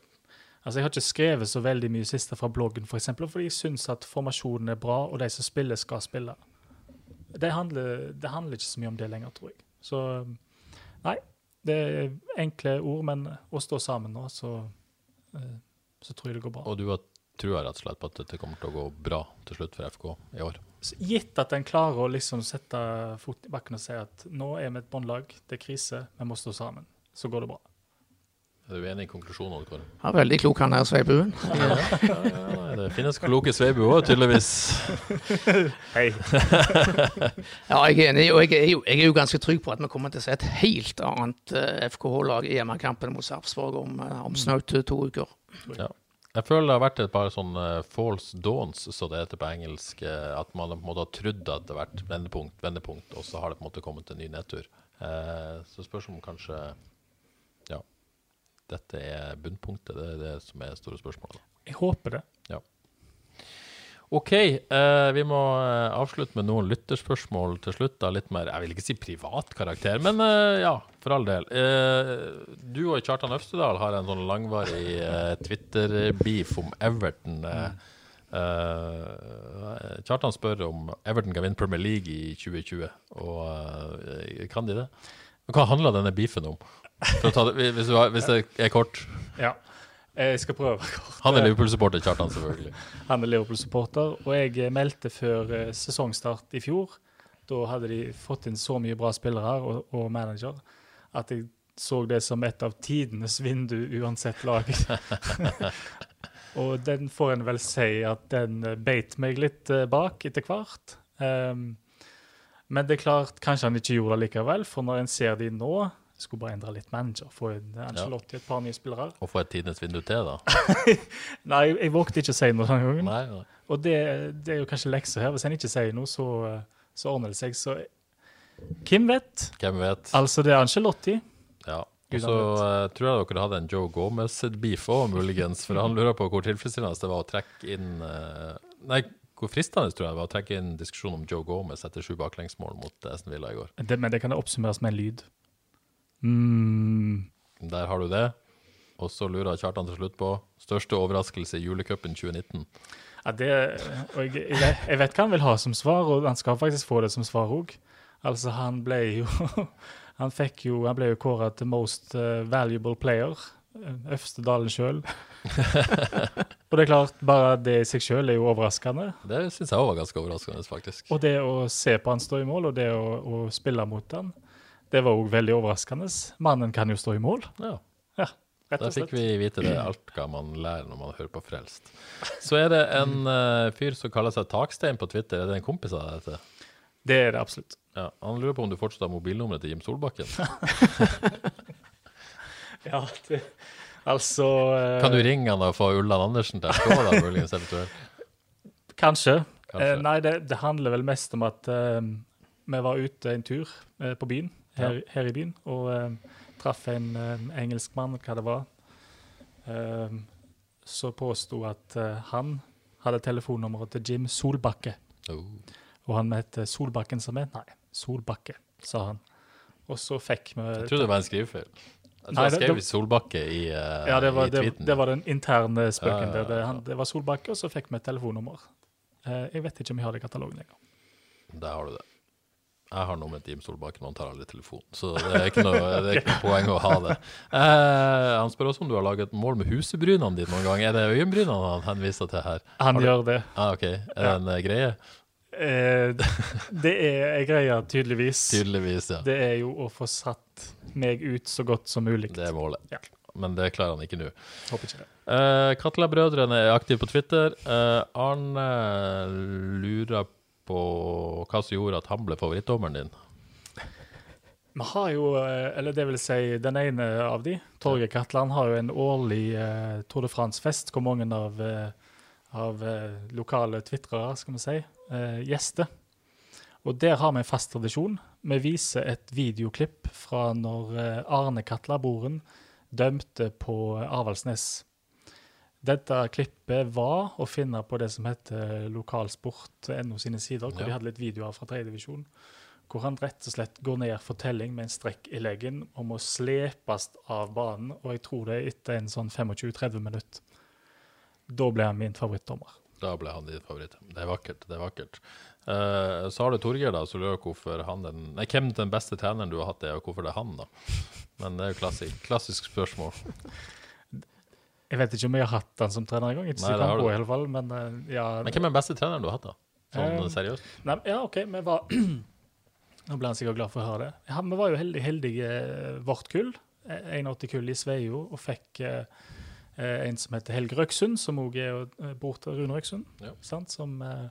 altså jeg har ikke skrevet så veldig mye siste fra bloggen, for fordi jeg syns at formasjonen er bra, og de som spiller, skal spille. Det handler, det handler ikke så mye om det lenger, tror jeg. Så nei, det er enkle ord, men å stå sammen nå, så, eh, så tror jeg det går bra. Og du har trua rett og slett på at dette kommer til å gå bra til slutt for FK i år? Gitt at en klarer å liksom sette foten i bakken og si at nå er vi et båndlag, det er krise, vi må stå sammen, så går det bra. Er du enig i konklusjonen? Kåre? Ja, veldig klok han her, Sveibuen. Ja, det finnes kloke sveibuer, tydeligvis. Hei. Ja, jeg er enig, og jeg er, jo, jeg er jo ganske trygg på at vi kommer til å se et helt annet eh, FKH-lag i hjemmekampen mot Sarpsborg om, eh, om snaut to uker. Ja. Jeg føler det har vært et par sånne false dawns, så det heter på engelsk. eh, At man på en måte har trodd at det har vært vendepunkt, vendepunkt, og så har det på en måte kommet en ny nedtur. Eh, så spørs om kanskje Ja, dette er bunnpunktet. Det er det som er store spørsmålet. Jeg håper det. OK, eh, vi må eh, avslutte med noen lytterspørsmål til slutt. Da. Litt mer, jeg vil ikke si privat karakter, men eh, ja, for all del. Eh, du og Kjartan Øvstedal har en sånn langvarig eh, Twitter-beef om Everton. Eh, Kjartan spør om Everton kan vinne Premier League i 2020, og kan de det? Hva handler denne beefen om? Det, hvis, har, hvis det er kort. Ja. Jeg skal prøve kort. Han er Liverpool-supporter, Kjartan, selvfølgelig. Han er Liverpool-supporter, og jeg meldte før eh, sesongstart i fjor. Da hadde de fått inn så mye bra spillere og, og manager at jeg så det som et av tidenes vindu uansett lag. og den får en vel si at den eh, beit meg litt eh, bak etter hvert. Um, men det er klart, kanskje han ikke gjorde det likevel, for når en ser de nå skulle bare endre litt manager, få en ja. et par nye spillere. Og få et tidenes vindu til, da. Nei, jeg, vågte ikke å si noe den gangen. Nei, nei. Og det, det er jo kanskje leksa her. Hvis en ikke sier noe, så, så ordner det seg. Så hvem vet? Hvem vet? Altså, det er Angelotti. Ja. Og så eh, tror jeg dere hadde en Joe Gomez-beef òg, muligens. For han lurer på hvor tilfredsstillende det var å trekke inn uh, Nei, hvor fristende tror jeg det var å trekke inn diskusjon om Joe Gomez etter sju baklengsmål mot Esten Villa i går. Det, men det kan oppsummeres med en lyd. Mm. Der har du det. Og så lurer Kjartan til slutt på største overraskelse i julecupen 2019. Ja, det, og jeg, jeg, vet, hva han vil ha som svar, og han skal faktisk få det som svar òg. Altså, han ble jo Han fikk jo Han ble jo kåra til most eh, valuable player. eh, Øvstedalen sjøl. og det er klart, bare det i seg sjøl er jo overraskende. Det syns jeg òg var ganske overraskende, faktisk. Og det å se på han stå i mål, og det å, å spille mot han, det var òg veldig overraskende. Mannen kan jo stå i mål. Ja. Ja, rett og slett. fikk vi vite det, alt hva man lærer når man hører på Frelst. Så er det en uh, fyr som kaller seg Takstein på Twitter. Er det en kompis av deg? dette? Det er det absolutt. Ja, Han lurer på om du fortsatt har mobilnummeret til Jim Solbakken. Ja, det, altså uh... Kan du ringe han og få Ulland Andersen til å stå der, muligens? Kanskje. Kanskje. Eh, nei, det, det handler vel mest om at eh, vi var ute en tur eh, på byen, her, her i byen, og eh, traff en eh, engelskmann, hva det var, eh, som påsto at eh, han hadde telefonnummeret til Jim Solbakke. Oh. Og han het Solbakken som er? Nei, Solbakke, sa han. Og så fikk vi Jeg trodde det var en skrivefeil. Jeg tror Nei, jeg skrev det- Solbakke i, uh, Ja, det var, i tweeten. det var den interne spøken Ja, ja. Det, han, det var Solbakke, og så fikk vi et telefonnummer. Eh, jeg vet ikke om jeg har det i katalogen lenger. Der har du det. Jeg har noe med Jim Solbakken, han tar aldri telefonen. Så det er ikke noe, det er ikke noe poeng å ha det. Eh, han spør også om du har laget mål med husebrynene dine noen gang. Er det øyenbrynene han henviser til her? Han Har du- gjør det. Ah, ok. Er det en ja. greie? Eh, det er ei greie, tydeligvis. Tydeligvis, ja. Det er jo å få satt meg ut så godt som mulig. Det er målet. Ja. Men det klarer han ikke nå. Håper ikke det. Eh, Katla-brødrene er aktive på Twitter. Eh, Arne lurer på hva som gjorde at han ble favorittdommeren din. Vi har jo, eh, eller det vil si den ene av de, Torgeir Katland, har jo en årlig eh, Tour de France-fest hvor mange av, eh, av eh, lokale tvitrere, skal vi si, eh, gjester. Og der har vi en fast tradisjon. Vi viser et videoklipp fra når Arne Katlaboren dømte på Avaldsnes. Dette klippet var å finne på det som heter lokalsport.no sine sider, hvor Ja. de hadde litt videoer fra tredjedivisjon. Hvor han rett og slett går ned for telling med en strekk i leggen om å slepes av banen. Og jeg tror det er etter en sånn 25-30 minutter. Da ble han min favorittdommer. Da ble han din favoritt. Det er vakkert. det er vakkert. Uh, så har du Torgeir, da, så lurer hvorfor han den Nei, hvem den beste treneren du har hatt, er, og hvorfor det er han, da. Men det er jo klassisk, klassisk spørsmål. Jeg vet ikke om jeg har hatt han som trener engang. Ikke Nei, det har du. i alle fall, men eh, ja. Men hvem er den beste treneren du har hatt, da? Sånn Eh, seriøst? Nei, ja, OK, vi var Nå ble han sikkert glad for å høre det. Ja, vi var jo heldige, heldige eh, vårt kull, eh, 81-kull i Sveio, og fikk eh, en som heter Helge Røksund, som òg er bror til Rune Røksund. Ja. Som eh,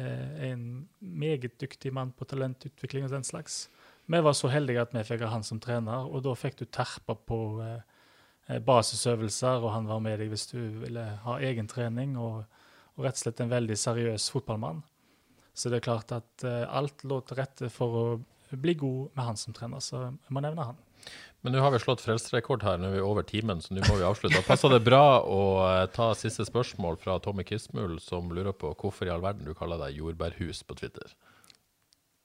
er en meget dyktig mann på talentutvikling og den slags. Vi var så heldige at vi fikk ha han som trener, og da fikk du terpa på eh, basisøvelser, og han var med deg hvis du ville ha egen trening, og, og rett og slett en veldig seriøs fotballmann. Så det er klart at eh, alt lå til rette for å bli god med han som trener, så jeg må nevne han. Men nå har vi slått frelserekord her, nå er vi over timen, så nå må vi avslutte. Passer det bra å eh, ta siste spørsmål fra Tommy Kismul, som lurer på hvorfor i all verden du kaller deg jordbærhus på Twitter.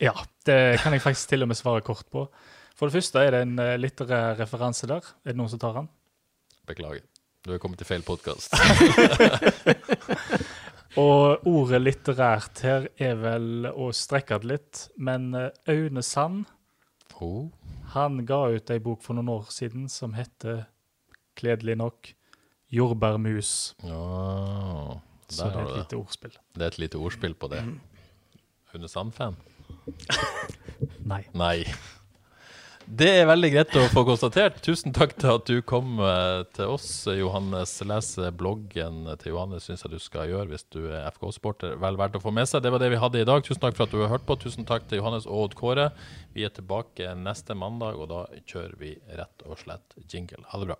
Ja, det kan jeg faktisk til og med svare kort på. For det første er det en eh, litterær referanse der. Er det noen som tar den? Beklager. Du er kommet til feil podkast. Og ordet litterært her er vel å strekke det litt, men eh, Aune Sand Oh. han ga ut ei bok for noen år siden som heter, kledelig nok, 'Jordbærmus'. Ja, Så det er et lite ordspill. Det er et lite ordspill på det. Aune Sand-fan? Nei. Nei. Det er veldig greit å få konstatert. Tusen takk til at du kom eh, til oss, Johannes. Lese bloggen til Johannes syns jeg du skal gjøre hvis du er FK-sporter. Vel verdt å få med seg. Det var det vi hadde i dag. Tusen takk for at du har hørt på. Tusen takk til Johannes og Odd Kåre. Vi er tilbake neste mandag, og da kjører vi rett og slett jingle. Ha det bra.